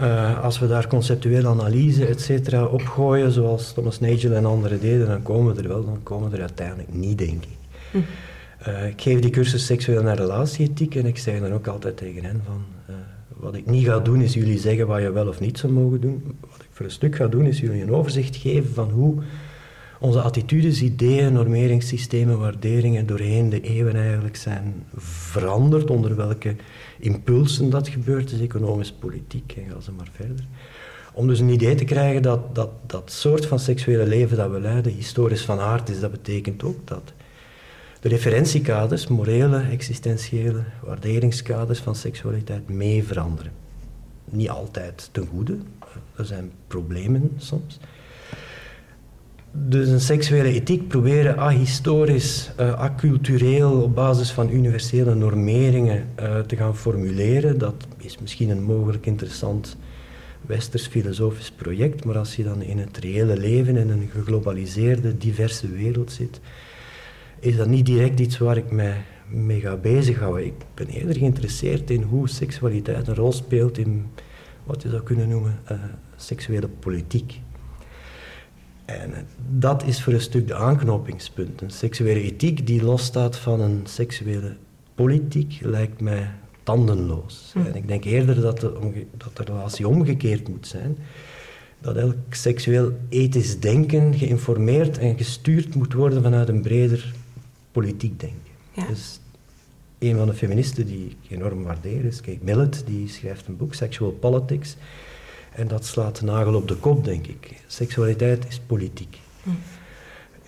Uh, als we daar conceptuele analyse, et cetera, opgooien, zoals Thomas Nagel en anderen deden, dan komen we er wel, dan komen we er uiteindelijk niet, denk ik. Hm. Uh, ik geef die cursus seksueel en relatieethiek en ik zeg dan ook altijd tegen hen van, uh, wat ik niet ga doen is jullie zeggen wat je wel of niet zou mogen doen. Wat ik voor een stuk ga doen is jullie een overzicht geven van hoe onze attitudes, ideeën, normeringssystemen, waarderingen doorheen de eeuwen eigenlijk zijn veranderd, onder welke impulsen dat gebeurt, is economisch, politiek en ga maar verder. Om dus een idee te krijgen dat, dat dat soort van seksuele leven dat we leiden historisch van aard is, dat betekent ook dat de referentiekaders, morele, existentiële waarderingskaders van seksualiteit mee veranderen. Niet altijd ten goede, er zijn problemen soms. Dus een seksuele ethiek proberen ahistorisch, uh, acultureel, op basis van universele normeringen uh, te gaan formuleren, dat is misschien een mogelijk interessant westers filosofisch project, maar als je dan in het reële leven in een geglobaliseerde, diverse wereld zit, is dat niet direct iets waar ik mij mee ga bezighouden. Ik ben eerder geïnteresseerd in hoe seksualiteit een rol speelt in wat je zou kunnen noemen uh, seksuele politiek. En dat is voor een stuk de aanknopingspunt. Een seksuele ethiek die losstaat van een seksuele politiek lijkt mij tandenloos. Hm. En ik denk eerder dat de, dat de relatie omgekeerd moet zijn. Dat elk seksueel ethisch denken geïnformeerd en gestuurd moet worden vanuit een breder politiek denken. Ja. Dus een van de feministen die ik enorm waardeer is Kate Millett, die schrijft een boek, Sexual Politics. En dat slaat de nagel op de kop, denk ik. Seksualiteit is politiek. Hm.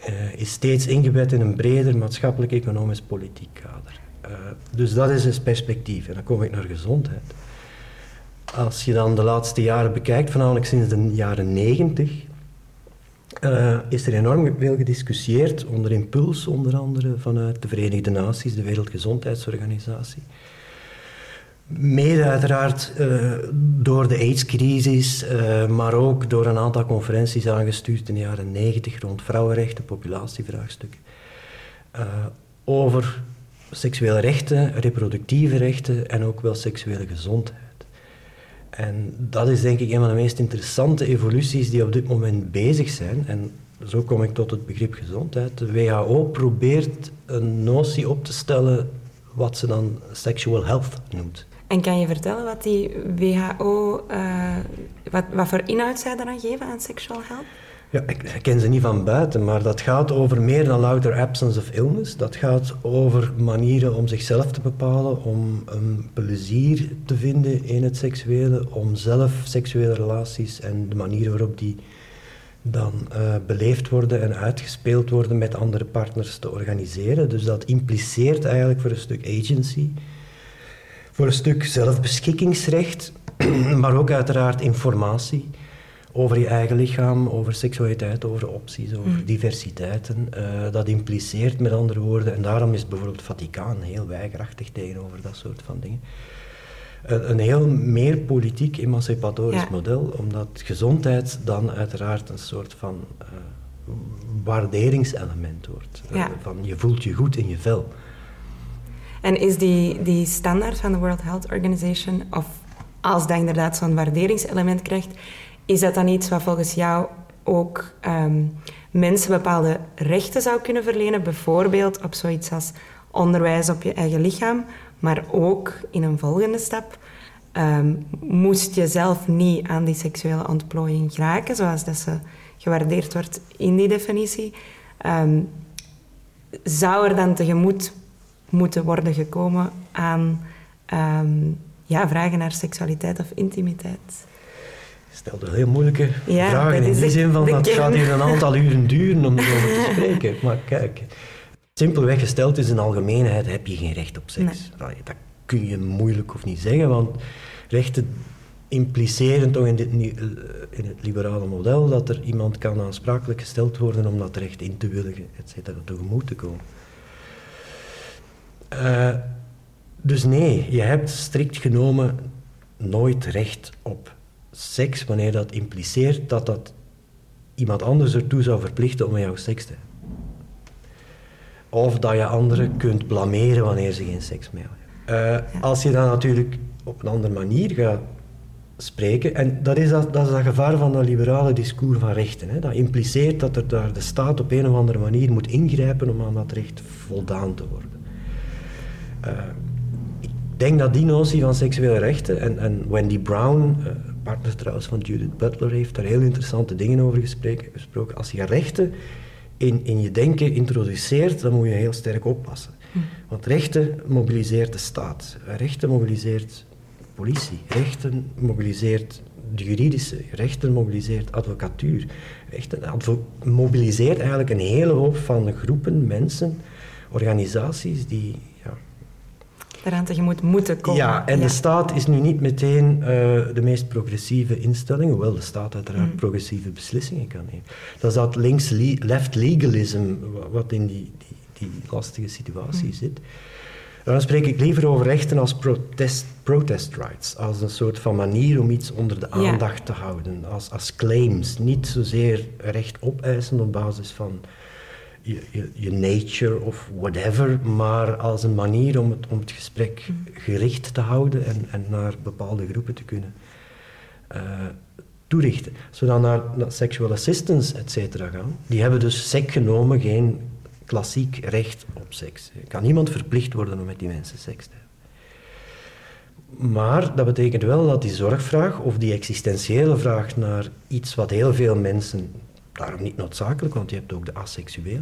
Uh, is steeds ingebed in een breder maatschappelijk-economisch-politiek kader. Uh, dus dat is een perspectief. En dan kom ik naar gezondheid. Als je dan de laatste jaren bekijkt, voornamelijk sinds de jaren negentig, uh, is er enorm veel gediscussieerd, onder impuls onder andere vanuit de Verenigde Naties, de Wereldgezondheidsorganisatie. Mede uiteraard uh, door de AIDS-crisis, uh, maar ook door een aantal conferenties aangestuurd in de jaren 90 rond vrouwenrechten, populatievraagstukken. Uh, over seksuele rechten, reproductieve rechten en ook wel seksuele gezondheid. En dat is denk ik een van de meest interessante evoluties die op dit moment bezig zijn. En zo kom ik tot het begrip gezondheid. De WHO probeert een notie op te stellen wat ze dan sexual health noemt. En kan je vertellen wat die WHO, uh, wat, voor inhoud zij dan geven aan sexual health? Ja, ik ken ze niet van buiten, maar dat gaat over meer dan louter absence of illness. Dat gaat over manieren om zichzelf te bepalen, om een plezier te vinden in het seksuele, om zelf seksuele relaties en de manieren waarop die dan uh, beleefd worden en uitgespeeld worden met andere partners te organiseren. Dus dat impliceert eigenlijk voor een stuk agency, voor een stuk zelfbeschikkingsrecht, maar ook uiteraard informatie over je eigen lichaam, over seksualiteit, over opties, over mm. diversiteiten. Uh, dat impliceert met andere woorden, en daarom is bijvoorbeeld het Vaticaan heel weigerachtig tegenover dat soort van dingen. Uh, een heel meer politiek emancipatorisch Ja. model, omdat gezondheid dan uiteraard een soort van uh, waarderingselement wordt. Eh, van je voelt je goed in je vel. En is die, die standaard van de World Health Organization, of als dat inderdaad zo'n waarderingselement krijgt, is dat dan iets wat volgens jou ook ehm, mensen bepaalde rechten zou kunnen verlenen? Bijvoorbeeld op zoiets als onderwijs op je eigen lichaam, maar ook in een volgende stap. ehm, moest je zelf niet aan die seksuele ontplooiing geraken, zoals dat ze gewaardeerd wordt in die definitie, ehm, zou er dan tegemoet moeten worden gekomen aan ehm, ja, vragen naar seksualiteit of intimiteit. Je stelt een heel moeilijke Ja, vragen in die zin van dat kern. gaat hier een aantal uren duren om erover te spreken. Maar kijk, simpelweg gesteld is in algemeenheid heb je geen recht op seks. Dat kun je moeilijk of niet zeggen, want rechten impliceren toch in, dit, eh, in het liberale model dat er iemand kan aansprakelijk gesteld worden om dat recht in te willigen, et cetera, tegemoet te komen. Eh, dus nee, je hebt strikt genomen nooit recht op seks wanneer dat impliceert dat dat iemand anders ertoe zou verplichten om met jou seks te hebben. Of dat je anderen kunt blameren wanneer ze geen seks meer hebben. Eh, Als je dan natuurlijk op een andere manier gaat spreken, en dat is dat, dat is dat gevaar van dat liberale discours van rechten. Hè. Dat impliceert dat er daar de staat op een of andere manier moet ingrijpen om aan dat recht voldaan te worden. Eh, ik denk dat die notie van seksuele rechten, en, en Wendy Brown, eh, partner trouwens van Judith Butler, heeft daar heel interessante dingen over gesproken. Als je rechten in, in je denken introduceert, dan moet je heel sterk oppassen. Want rechten mobiliseert de staat, rechten mobiliseert politie, rechten mobiliseert de juridische, rechten mobiliseert advocatuur. Rechten advo- mobiliseert eigenlijk een hele hoop van groepen, mensen, organisaties die Daaraan tegemoet moeten komen. ja, en de staat is nu niet meteen eh, de meest progressieve instelling, hoewel de staat uiteraard Mm. progressieve beslissingen kan nemen. Dat is dat links-left legalism wa- wat in die, die, die lastige situatie Mm. zit. Dan spreek ik liever over rechten als protest, protest rights, als een soort van manier om iets onder de Ja. aandacht te houden, als, als claims. Niet zozeer recht opeisen op basis van je, je, je nature of whatever, maar als een manier om het, om het gesprek gericht te houden en, en naar bepaalde groepen te kunnen eh, toerichten. Dan naar, naar sexual assistance, et cetera, gaan, die hebben dus sec genomen geen klassiek recht op seks. Er kan niemand verplicht worden om met die mensen seks te hebben. Maar dat betekent wel dat die zorgvraag of die existentiële vraag naar iets wat heel veel mensen, daarom niet noodzakelijk, want je hebt ook de asexueel,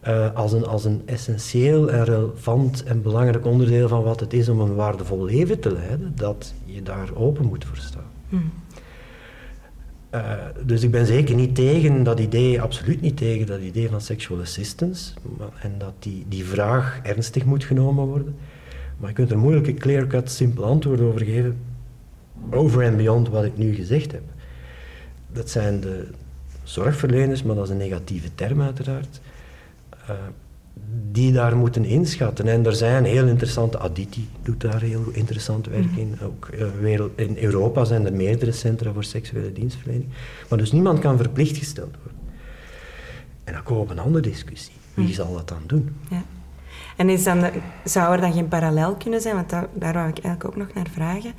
eh, als, een, als een essentieel en relevant en belangrijk onderdeel van wat het is om een waardevol leven te leiden, dat je daar open moet voor staan. Hmm. Eh, dus ik ben zeker niet tegen dat idee, absoluut niet tegen dat idee van sexual assistance. maar- en dat die, die vraag ernstig moet genomen worden. Maar je kunt er moeilijk een clear-cut, simpel antwoord over geven. Over en beyond wat ik nu gezegd heb. Dat zijn de zorgverleners, maar dat is een negatieve term uiteraard. eh, die daar moeten inschatten. En er zijn heel interessante, Aditi doet daar heel interessant werk in. Ook eh, wereld, in Europa zijn er meerdere centra voor seksuele dienstverlening. Maar dus niemand kan verplicht gesteld worden. En dan komen we op een andere discussie. Wie zal dat dan doen? Ja. En is dan de- zou er dan geen parallel kunnen zijn? Want daar, daar wou ik eigenlijk ook nog naar vragen.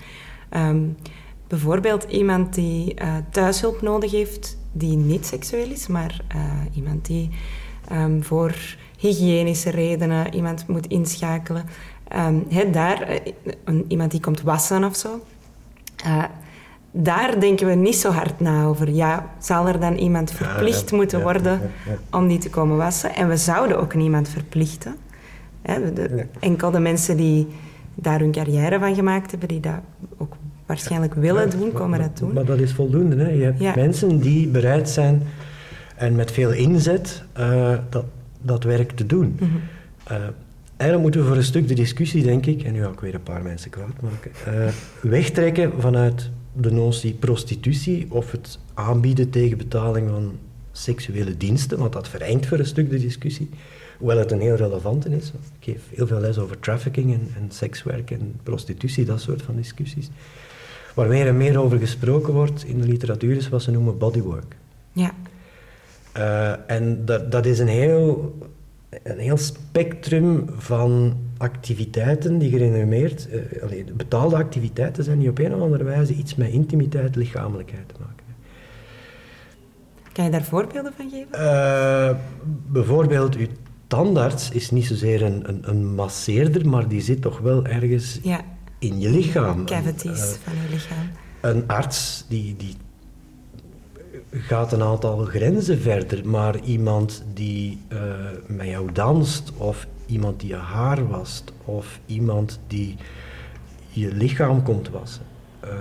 Ehm, bijvoorbeeld iemand die eh, thuishulp nodig heeft, die niet seksueel is, maar eh, iemand die ehm, voor hygiënische redenen iemand moet inschakelen. Ehm, hè, daar, eh, een- iemand die komt wassen of zo. Eh, daar denken we niet zo hard na over. Ja, zal er dan iemand verplicht ja, moeten ja, worden om die te komen wassen? En we zouden ook niemand verplichten. De-. Enkel de mensen die daar hun carrière van gemaakt hebben, die dat ook waarschijnlijk willen doen, komen dat doen. Maar dat is voldoende. Hè? Je hebt mensen die bereid zijn en met veel inzet eh, dat, dat werk te doen. Mhm. Eh, eigenlijk moeten we voor een stuk de discussie, denk ik, en nu ga ik weer een paar mensen kwaad maken, eh, wegtrekken vanuit de notie prostitutie of het aanbieden tegen betaling van seksuele diensten, want dat vereint voor een stuk de discussie. Hoewel het een heel relevante is. Ik geef heel veel les over trafficking en, en sekswerk en prostitutie, dat soort van discussies. Waar meer en meer over gesproken wordt in de literatuur is wat ze noemen bodywork. Ja, Uh, en dat, dat is een heel, een heel spectrum van activiteiten die gerenommeerd, uh, betaalde activiteiten zijn die op een of andere wijze iets met intimiteit, lichamelijkheid te maken Kan je daar voorbeelden van geven? Uh, bijvoorbeeld, uw tandarts is niet zozeer een, een, een, masseerder, maar die zit toch wel ergens ja. In je lichaam. Cavities van je lichaam. Een arts die, die gaat een aantal grenzen verder, maar iemand die uh, met jou danst, of iemand die je haar wast, of iemand die je lichaam komt wassen. Uh,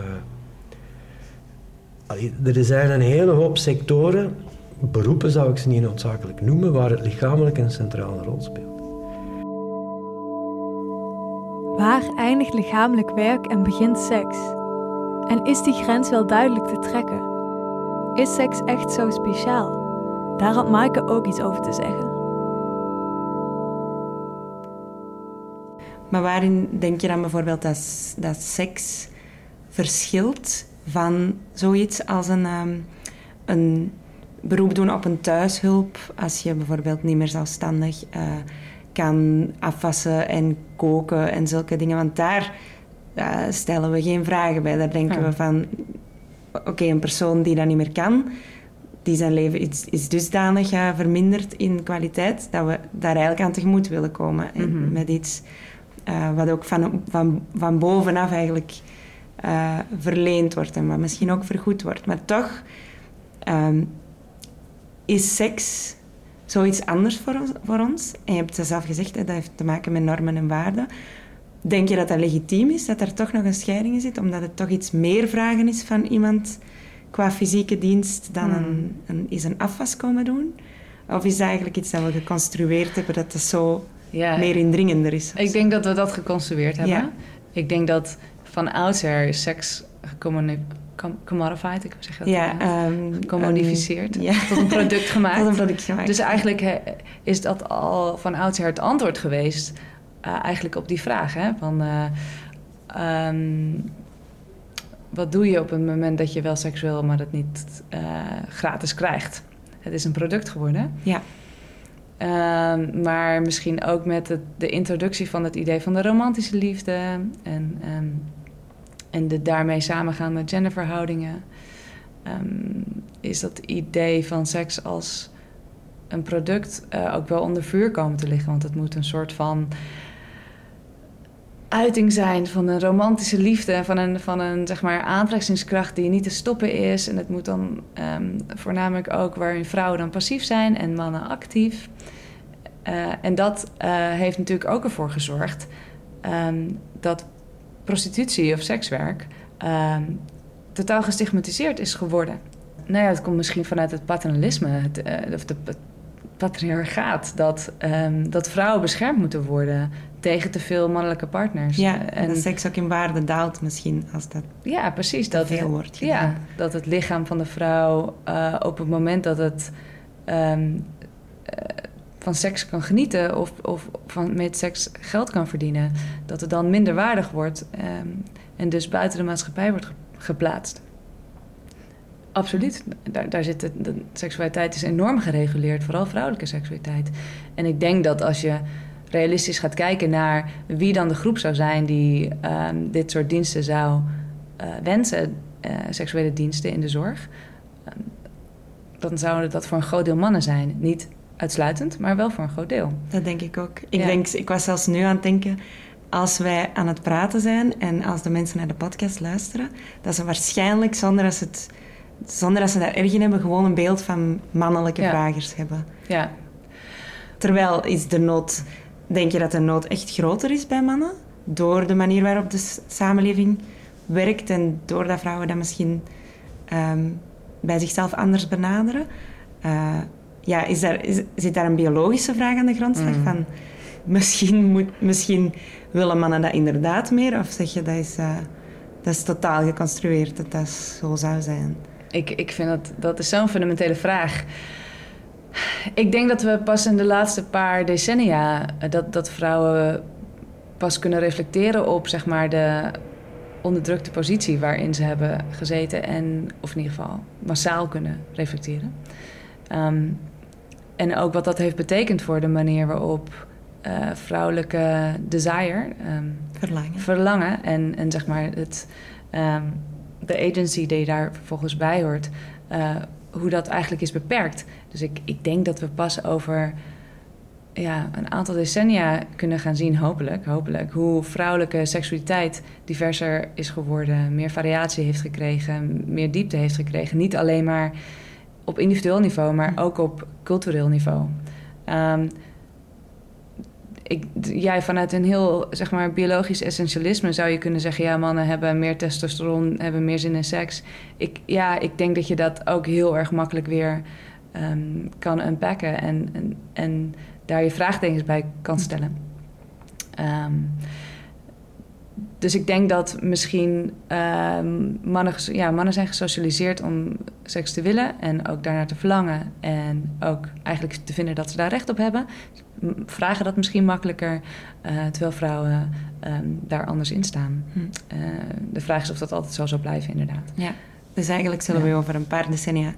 er zijn een hele hoop sectoren, beroepen zou ik ze niet noodzakelijk noemen, waar het lichamelijk een centrale rol speelt. Waar eindigt lichamelijk werk en begint seks? En is die grens wel duidelijk te trekken? Is seks echt zo speciaal? Daar had Maaike ook iets over te zeggen. Maar waarin denk je dan bijvoorbeeld dat, dat seks verschilt van zoiets als een, um, een beroep doen op een thuishulp? Als je bijvoorbeeld niet meer zelfstandig uh, kan afwassen en koken en zulke dingen. Want daar uh, stellen we geen vragen bij. Daar denken ja. we van oké, een persoon die dat niet meer kan, die zijn leven is, is dusdanig uh, verminderd in kwaliteit, dat we daar eigenlijk aan tegemoet willen komen. Mm -hmm. Met iets uh, wat ook van, van, van bovenaf eigenlijk uh, verleend wordt en wat misschien ook vergoed wordt. Maar toch um, is seks zoiets anders voor ons, voor ons. En je hebt het zelf gezegd, hè, dat heeft te maken met normen en waarden. Denk je dat dat legitiem is, dat er toch nog een scheiding in zit, omdat het toch iets meer vragen is van iemand qua fysieke dienst dan Hmm. een, een, is een afwas komen doen? Of is dat eigenlijk iets dat we geconstrueerd hebben, dat het zo Ja, meer indringender is? ik denk dat we dat geconstrueerd hebben. Ja. Ik denk dat van oudsher is seks commodified, ik zeg dat ja, ehm, Gecommodificeerd, een- ja. tot een product gemaakt. Tot een product gemaakt. Dus eigenlijk is dat al van oudsher het antwoord geweest, eh, eigenlijk op die vraag. Hè? Van, eh, ehm, wat doe je op het moment dat je wel seks wil, maar dat niet eh, gratis krijgt? Het is een product geworden. Ja. Ehm, maar misschien ook met het, de introductie van het idee van de romantische liefde en, ehm, en de daarmee samengaande genderverhoudingen, ehm, is dat idee van seks als een product eh, ook wel onder vuur komen te liggen. Want het moet een soort van uiting zijn van een romantische liefde, van een, van een zeg maar, aantrekkingskracht die niet te stoppen is. En het moet dan ehm, voornamelijk ook waarin vrouwen dan passief zijn en mannen actief. Eh, en dat eh, heeft natuurlijk ook ervoor gezorgd ehm, dat prostitutie of sekswerk ehm, totaal gestigmatiseerd is geworden. Nou ja, het komt misschien vanuit het paternalisme, het, eh, of de, het patriarchaat, dat, ehm, dat vrouwen beschermd moeten worden tegen te veel mannelijke partners. Ja, en dat seks ook in waarde daalt misschien als dat ja, precies. Dat veel wordt gedaan. Ja, dat het lichaam van de vrouw eh, op het moment dat het ehm, eh, van seks kan genieten of, of van, met seks geld kan verdienen, dat het dan minder waardig wordt ehm, en dus buiten de maatschappij wordt ge- geplaatst. Absoluut. Daar, daar zit het, de seksualiteit is enorm gereguleerd, vooral vrouwelijke seksualiteit. En ik denk dat als je realistisch gaat kijken naar wie dan de groep zou zijn die ehm, dit soort diensten zou eh, wensen, eh, seksuele diensten in de zorg, ehm, dan zouden dat voor een groot deel mannen zijn. Niet uitsluitend, maar wel voor een groot deel. Dat denk ik ook. Ik, Ja. denk, ik was zelfs nu aan het denken, als wij aan het praten zijn en als de mensen naar de podcast luisteren, dat ze waarschijnlijk, zonder dat ze, het, zonder dat ze daar erg in hebben, gewoon een beeld van mannelijke Ja. vragers hebben. Ja, Terwijl is de nood, denk je dat de nood echt groter is bij mannen? Door de manier waarop de samenleving werkt en doordat vrouwen dat misschien ehm, bij zichzelf anders benaderen. Eh, ja, is daar, is, zit daar een biologische vraag aan de grondslag van? Misschien, moet, misschien willen mannen dat inderdaad meer? Of zeg je dat is, eh, dat is totaal geconstrueerd, dat dat zo zou zijn? ik, ik vind dat, dat is zo'n fundamentele vraag. Ik denk dat we pas in de laatste paar decennia... eh, dat, dat vrouwen pas kunnen reflecteren op zeg maar, de onderdrukte positie waarin ze hebben gezeten. En, of in ieder geval massaal kunnen reflecteren. Ehm, en ook wat dat heeft betekend voor de manier waarop eh, vrouwelijke desire, ehm, Verlangen. verlangen en, en zeg maar het, ehm, de agency die daar vervolgens bij hoort, eh, hoe dat eigenlijk is beperkt. Dus ik, ik denk dat we pas over ja, een aantal decennia kunnen gaan zien, hopelijk, hopelijk, hoe vrouwelijke seksualiteit diverser is geworden, meer variatie heeft gekregen, meer diepte heeft gekregen. Niet alleen maar op individueel niveau, maar ook op cultureel niveau. Jij vanuit een heel zeg maar, biologisch essentialisme zou je kunnen zeggen: ja, mannen hebben meer testosteron, hebben meer zin in seks. Ik, ja, ik denk dat je dat ook heel erg makkelijk weer ehm, kan unpacken en, en, en daar je vraagtekens bij kan stellen. Ehm, dus ik denk dat misschien ehm, mannen, ja, mannen zijn gesocialiseerd om seks te willen en ook daarnaar te verlangen. En ook eigenlijk te vinden dat ze daar recht op hebben. Vragen dat misschien makkelijker, eh, terwijl vrouwen ehm, daar anders in staan. Hm. Eh, de vraag is of dat altijd zo zal blijven, inderdaad. Ja. Dus eigenlijk zullen Ja. we over een paar decennia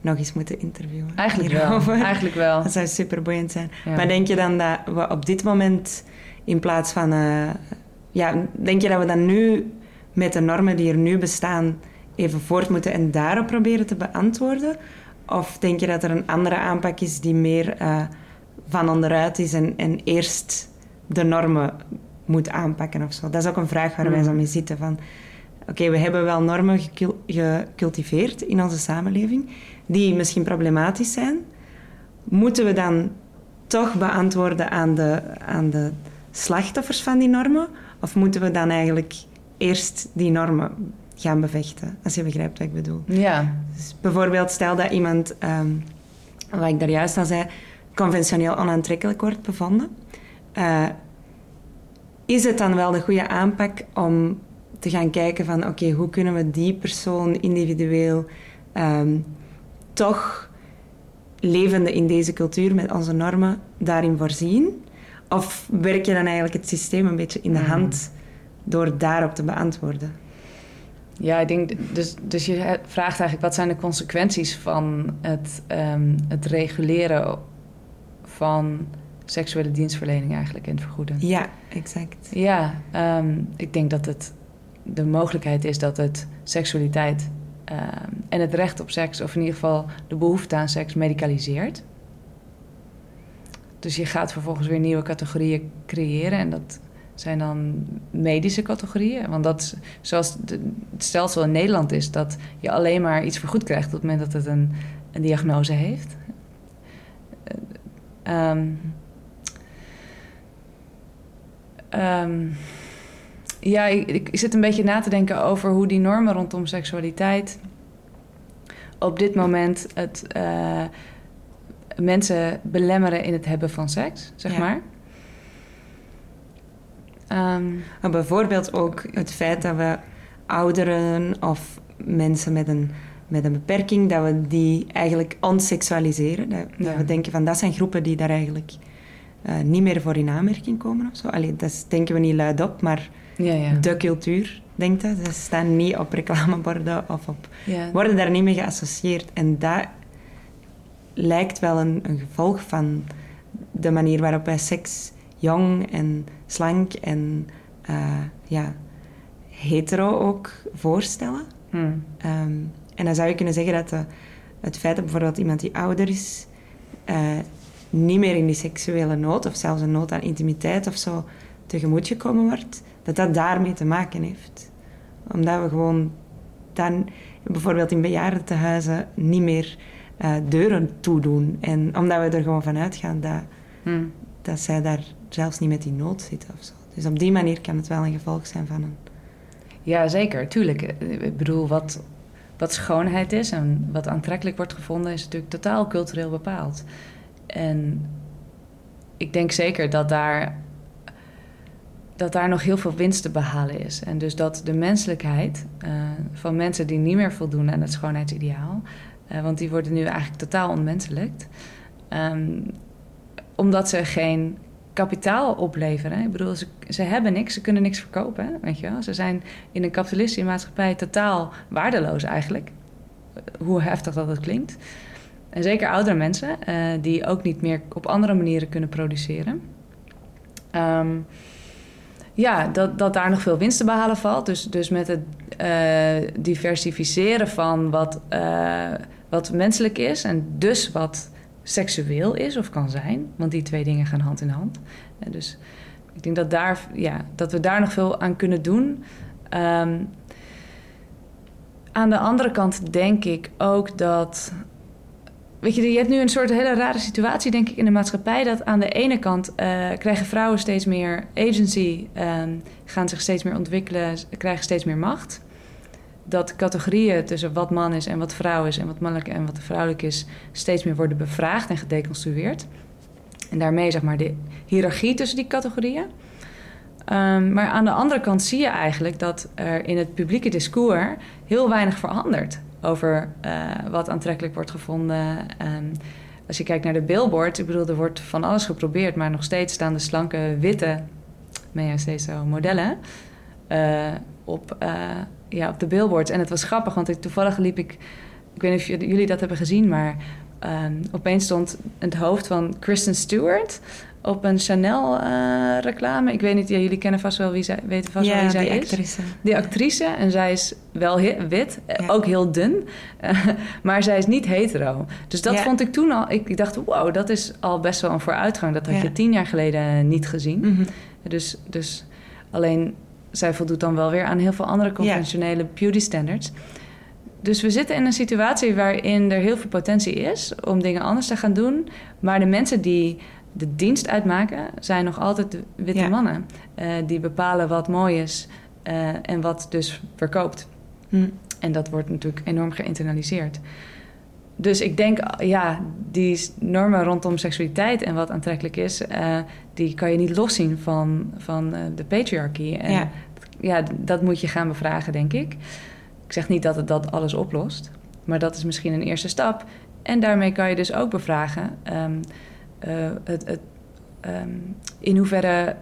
nog eens moeten interviewen. Eigenlijk wel. hierover. Eigenlijk wel. Dat zou super boeiend zijn. Ja. Maar denk je dan dat we op dit moment in plaats van... ja, denk je dat we dan nu met de normen die er nu bestaan even voort moeten en daarop proberen te beantwoorden? Of denk je dat er een andere aanpak is die meer eh, van onderuit is en, en eerst de normen moet aanpakken of zo? Dat is ook een vraag waar wij Hmm. zo mee zitten van... Oké, we hebben wel normen gecul- gecultiveerd in onze samenleving die misschien problematisch zijn. Moeten we dan toch beantwoorden aan de, aan de slachtoffers van die normen? Of moeten we dan eigenlijk eerst die normen gaan bevechten? Als je begrijpt wat ik bedoel. Ja, Dus bijvoorbeeld, stel dat iemand, ehm, wat ik daar juist al zei, conventioneel onaantrekkelijk wordt bevonden. Eh, is het dan wel de goede aanpak om te gaan kijken van, oké, hoe kunnen we die persoon individueel ehm, toch levende in deze cultuur met onze normen daarin voorzien? Of werk je dan eigenlijk het systeem een beetje in de Mhm. hand door daarop te beantwoorden? Ja, ik denk, dus, dus je vraagt eigenlijk wat zijn de consequenties van het, ehm, het reguleren van seksuele dienstverlening eigenlijk en het vergoeden. Ja, exact. Ja, ehm, ik denk dat het de mogelijkheid is dat het seksualiteit ehm, en het recht op seks, of in ieder geval de behoefte aan seks, medicaliseert. Dus je gaat vervolgens weer nieuwe categorieën creëren en dat zijn dan medische categorieën. Want dat zoals het stelsel in Nederland is, dat je alleen maar iets vergoed krijgt op het moment dat het een, een diagnose heeft. Eh, ehm, Ehm, ja, ik, ik zit een beetje na te denken over hoe die normen rondom seksualiteit op dit moment het eh, mensen belemmeren in het hebben van seks, zeg Ja. maar. Ehm, Maar bijvoorbeeld ook het feit dat we ouderen of mensen met een, met een beperking, dat we die eigenlijk ontseksualiseren. Dat, we denken van dat zijn groepen die daar eigenlijk eh, niet meer voor in aanmerking komen of zo. Allee, dat denken we niet luidop, maar ja, ja. de cultuur denkt dat. Ze staan niet op reclameborden of op... worden daar niet mee geassocieerd. En dat lijkt wel een, een gevolg van de manier waarop wij seks jong en slank en eh, ja, hetero ook voorstellen. Hm. Ehm, en dan zou je kunnen zeggen dat de- het feit dat bijvoorbeeld iemand die ouder is, eh, niet meer in die seksuele nood, of zelfs een nood aan intimiteit of zo, tegemoet gekomen wordt, dat dat daarmee te maken heeft. Omdat we gewoon dan bijvoorbeeld in bejaardentehuizen niet meer eh, deuren toedoen. En omdat we er gewoon van uitgaan dat, Hm. dat zij daar zelfs niet met die nood zitten of zo. Dus op die manier kan het wel een gevolg zijn van een... Ja, zeker, tuurlijk. Ik bedoel, wat, wat schoonheid is en wat aantrekkelijk wordt gevonden, is natuurlijk totaal cultureel bepaald. En ik denk zeker dat daar, dat daar nog heel veel winst te behalen is. En dus dat de menselijkheid eh, van mensen die niet meer voldoen aan het schoonheidsideaal, eh, want die worden nu eigenlijk totaal ontmenselijkt, ehm, omdat ze geen kapitaal opleveren. Ik bedoel, ze, ze hebben niks, ze kunnen niks verkopen. Weet je wel? Ze zijn in een kapitalistische maatschappij totaal waardeloos eigenlijk. Hoe heftig dat het klinkt. En zeker oudere mensen, eh, die ook niet meer op andere manieren kunnen produceren. Ehm, ja, dat, dat daar nog veel winst te behalen valt. Dus, dus met het diversificeren van wat, wat menselijk is en dus wat seksueel is of kan zijn. Want die twee dingen gaan hand in hand. En dus ik denk dat, daar, ja, dat we daar nog veel aan kunnen doen. Um, aan de andere kant denk ik ook dat. Weet je, je hebt nu een soort hele rare situatie, denk ik, in de maatschappij. Dat aan de ene kant uh, krijgen vrouwen steeds meer agency, um, gaan zich steeds meer ontwikkelen, krijgen steeds meer macht. Dat categorieën tussen wat man is en wat vrouw is, en wat mannelijk en wat vrouwelijk is, steeds meer worden bevraagd en gedeconstrueerd. En daarmee zeg maar de hiërarchie tussen die categorieën. Um, maar aan de andere kant zie je eigenlijk dat er in het publieke discours heel weinig verandert over uh, wat aantrekkelijk wordt gevonden. Um, als je kijkt naar de billboard, ik bedoel, er wordt van alles geprobeerd, maar nog steeds staan de slanke witte, zo modellen, uh, op, uh, ja, op de billboards. En het was grappig, want ik, toevallig liep ik, ik weet niet of jullie dat hebben gezien, maar um, opeens stond het hoofd van Kristen Stewart op een Chanel-reclame. Uh, ik weet niet, ja, jullie kennen vast wel wie zij, weten vast ja, wel wie zij die is. actrice. Die actrice. En zij is wel wit, ja. ook heel dun. Uh, maar zij is niet hetero. Dus dat ja. vond ik toen al... Ik, ik, dacht, wow, dat is al best wel een vooruitgang. Dat had je tien jaar geleden niet gezien. -hmm. Dus, dus alleen, zij voldoet dan wel weer aan heel veel andere conventionele beauty standards. Dus we zitten in een situatie waarin er heel veel potentie is om dingen anders te gaan doen. Maar de mensen die de dienst uitmaken, zijn nog altijd de witte Ja. mannen. eh, die bepalen wat mooi is eh, en wat dus verkoopt. Hm. En dat wordt natuurlijk enorm geïnternaliseerd. Dus ik denk, ja, die normen rondom seksualiteit en wat aantrekkelijk is, eh, die kan je niet loszien van, van eh, de patriarchie. En Ja. ja, dat moet je gaan bevragen, denk ik. Ik zeg niet dat het dat alles oplost, maar dat is misschien een eerste stap. En daarmee kan je dus ook bevragen ehm, eh, het, het, ehm, in hoeverre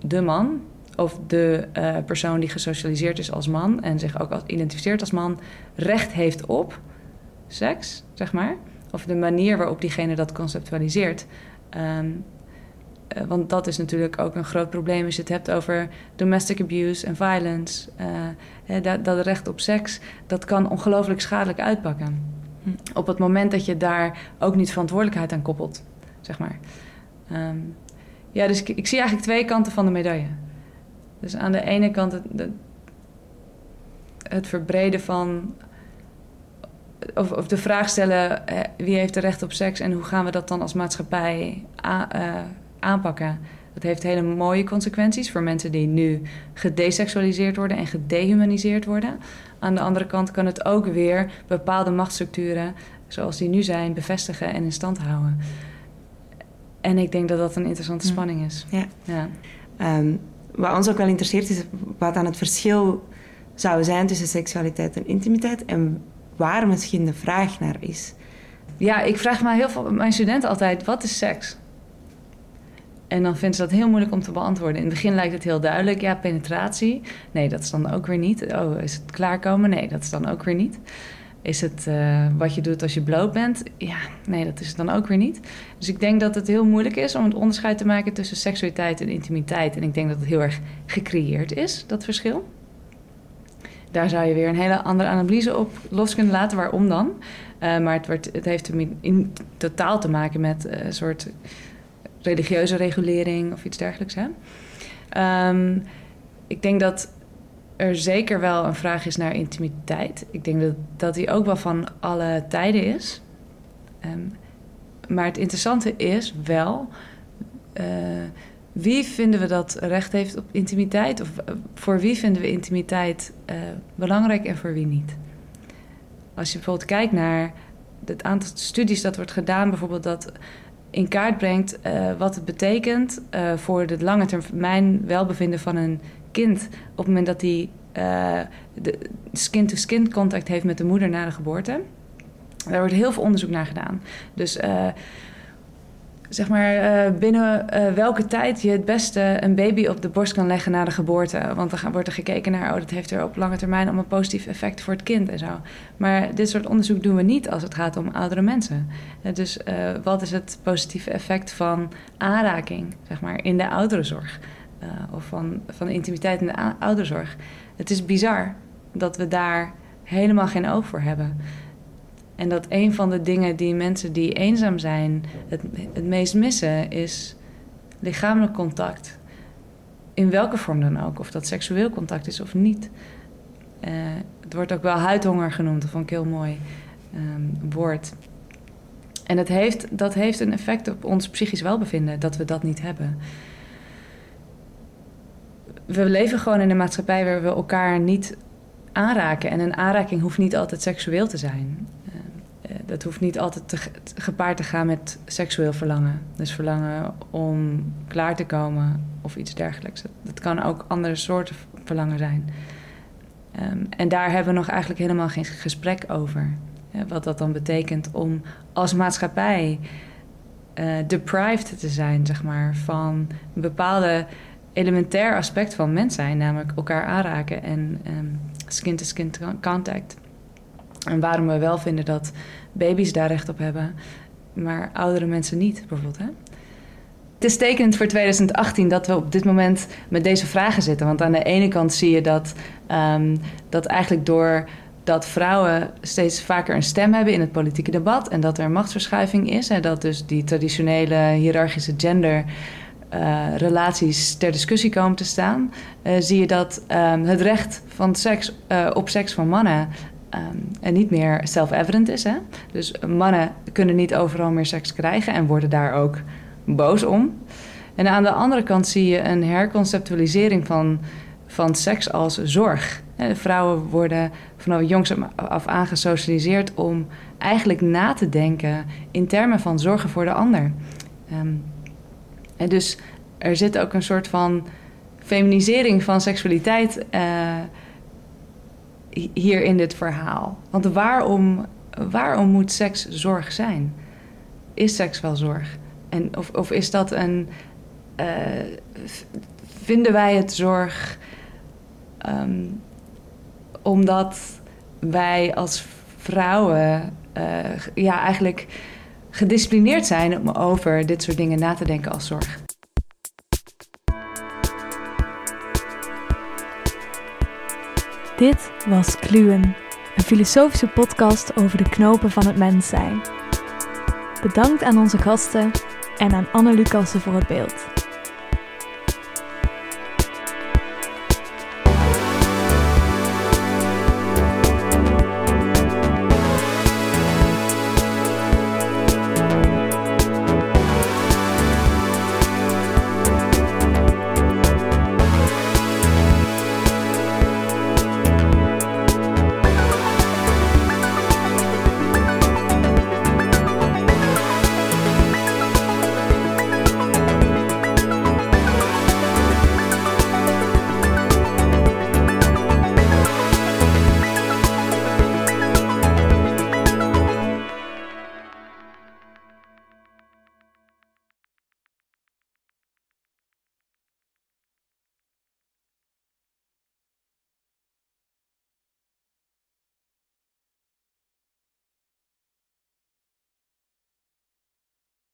de man of de eh, persoon die gesocialiseerd is als man en zich ook als, identificeert als man, recht heeft op seks, zeg maar. Of de manier waarop diegene dat conceptualiseert. Ehm, eh, want dat is natuurlijk ook een groot probleem als je het hebt over domestic abuse en violence. Eh, dat, dat recht op seks, dat kan ongelooflijk schadelijk uitpakken. Hm. Op het moment dat je daar ook niet verantwoordelijkheid aan koppelt, zeg maar. Ehm, ja, dus ik, ik zie eigenlijk twee kanten van de medaille. Dus aan de ene kant het, het, het verbreden van. Of, of de vraag stellen: eh, wie heeft er recht op seks en hoe gaan we dat dan als maatschappij a- eh, aanpakken? Dat heeft hele mooie consequenties voor mensen die nu gedesexualiseerd worden en gedehumaniseerd worden. Aan de andere kant kan het ook weer bepaalde machtsstructuren, zoals die nu zijn, bevestigen en in stand houden. En ik denk dat dat een interessante spanning is. Ja. Ja. Ehm, wat ons ook wel interesseert is wat dan het verschil zou zijn tussen seksualiteit en intimiteit en waar misschien de vraag naar is. Ja, ik vraag me heel veel mijn studenten altijd: wat is seks? En dan vinden ze dat heel moeilijk om te beantwoorden. In het begin lijkt het heel duidelijk: ja, penetratie. Nee, dat is dan ook weer niet. Oh, is het klaarkomen? Nee, dat is dan ook weer niet. Is het uh, wat je doet als je bloot bent? Ja, nee, dat is het dan ook weer niet. Dus ik denk dat het heel moeilijk is om het onderscheid te maken tussen seksualiteit en intimiteit. En ik denk dat het heel erg gecreëerd is, dat verschil. Daar zou je weer een hele andere analyse op los kunnen laten. Waarom dan? Uh, maar het, wordt, het heeft in, totaal te maken met uh, een soort religieuze regulering of iets dergelijks. Hè? Um, ik denk dat er zeker wel een vraag is naar intimiteit. Ik denk dat, dat die ook wel van alle tijden is. Um, maar het interessante is wel... Uh, wie vinden we dat recht heeft op intimiteit? Of uh, voor wie vinden we intimiteit uh, belangrijk en voor wie niet? Als je bijvoorbeeld kijkt naar het aantal studies dat wordt gedaan... bijvoorbeeld dat in kaart brengt uh, wat het betekent uh, voor het lange termijn welbevinden van een kind op het moment dat hij uh, skin-to-skin -skin contact heeft met de moeder na de geboorte. Daar wordt heel veel onderzoek naar gedaan. Dus zeg maar, eh, binnen eh, welke tijd je het beste een baby op de borst kan leggen na de geboorte. Want dan wordt er gekeken naar, oh, dat heeft er op lange termijn allemaal positief effect voor het kind en zo. Maar dit soort onderzoek doen we niet als het gaat om oudere mensen. dus wat is het positieve effect van aanraking, zeg maar, in de ouderenzorg? of van, van intimiteit in de ouderenzorg? Het is bizar dat we daar helemaal geen oog voor hebben. En dat een van de dingen die mensen die eenzaam zijn het, het meest missen is lichamelijk contact. In welke vorm dan ook, of dat seksueel contact is of niet. Uh, het wordt ook wel huidhonger genoemd, dat vond ik heel mooi um, woord. En dat heeft, dat heeft een effect op ons psychisch welbevinden, dat we dat niet hebben. We leven gewoon in een maatschappij waar we elkaar niet aanraken. En een aanraking hoeft niet altijd seksueel te zijn. Uh, dat hoeft niet altijd te, gepaard te gaan met seksueel verlangen. Dus verlangen om klaar te komen of iets dergelijks. Dat, kan ook andere soorten verlangen zijn. Um, en daar hebben we nog eigenlijk helemaal geen gesprek over. wat dat dan betekent om als maatschappij uh, deprived te zijn, zeg maar, van een bepaalde elementair aspect van mens zijn, namelijk elkaar aanraken en um, skin-to-skin contact. En waarom we wel vinden dat baby's daar recht op hebben, maar oudere mensen niet, bijvoorbeeld. Hè? Het is tekenend voor 2018 dat we op dit moment met deze vragen zitten. Want aan de ene kant zie je dat, um, dat eigenlijk door dat vrouwen steeds vaker een stem hebben in het politieke debat en dat er machtsverschuiving is en dat dus die traditionele hiërarchische gender uh, relaties ter discussie komen te staan, uh, zie je dat um, het recht van seks, uh, op seks van mannen um, en niet meer self-evident is. Hè? Dus mannen kunnen niet overal meer seks krijgen en worden daar ook boos om. En aan de andere kant zie je een herconceptualisering van, van seks als zorg. Vrouwen worden vanaf jongs af aan gesocialiseerd om eigenlijk na te denken in termen van zorgen voor de ander. Um, en dus er zit ook een soort van feminisering van seksualiteit uh, hier in dit verhaal. Want waarom, waarom moet seks zorg zijn? Is seks wel zorg? En of, of is dat een. Uh, vinden wij het zorg um, omdat wij als vrouwen uh, ja, eigenlijk gedisciplineerd zijn om over dit soort dingen na te denken als zorg. Dit was Kluwen, een filosofische podcast over de knopen van het mens zijn. Bedankt aan onze gasten en aan Anne Lucassen voor het beeld.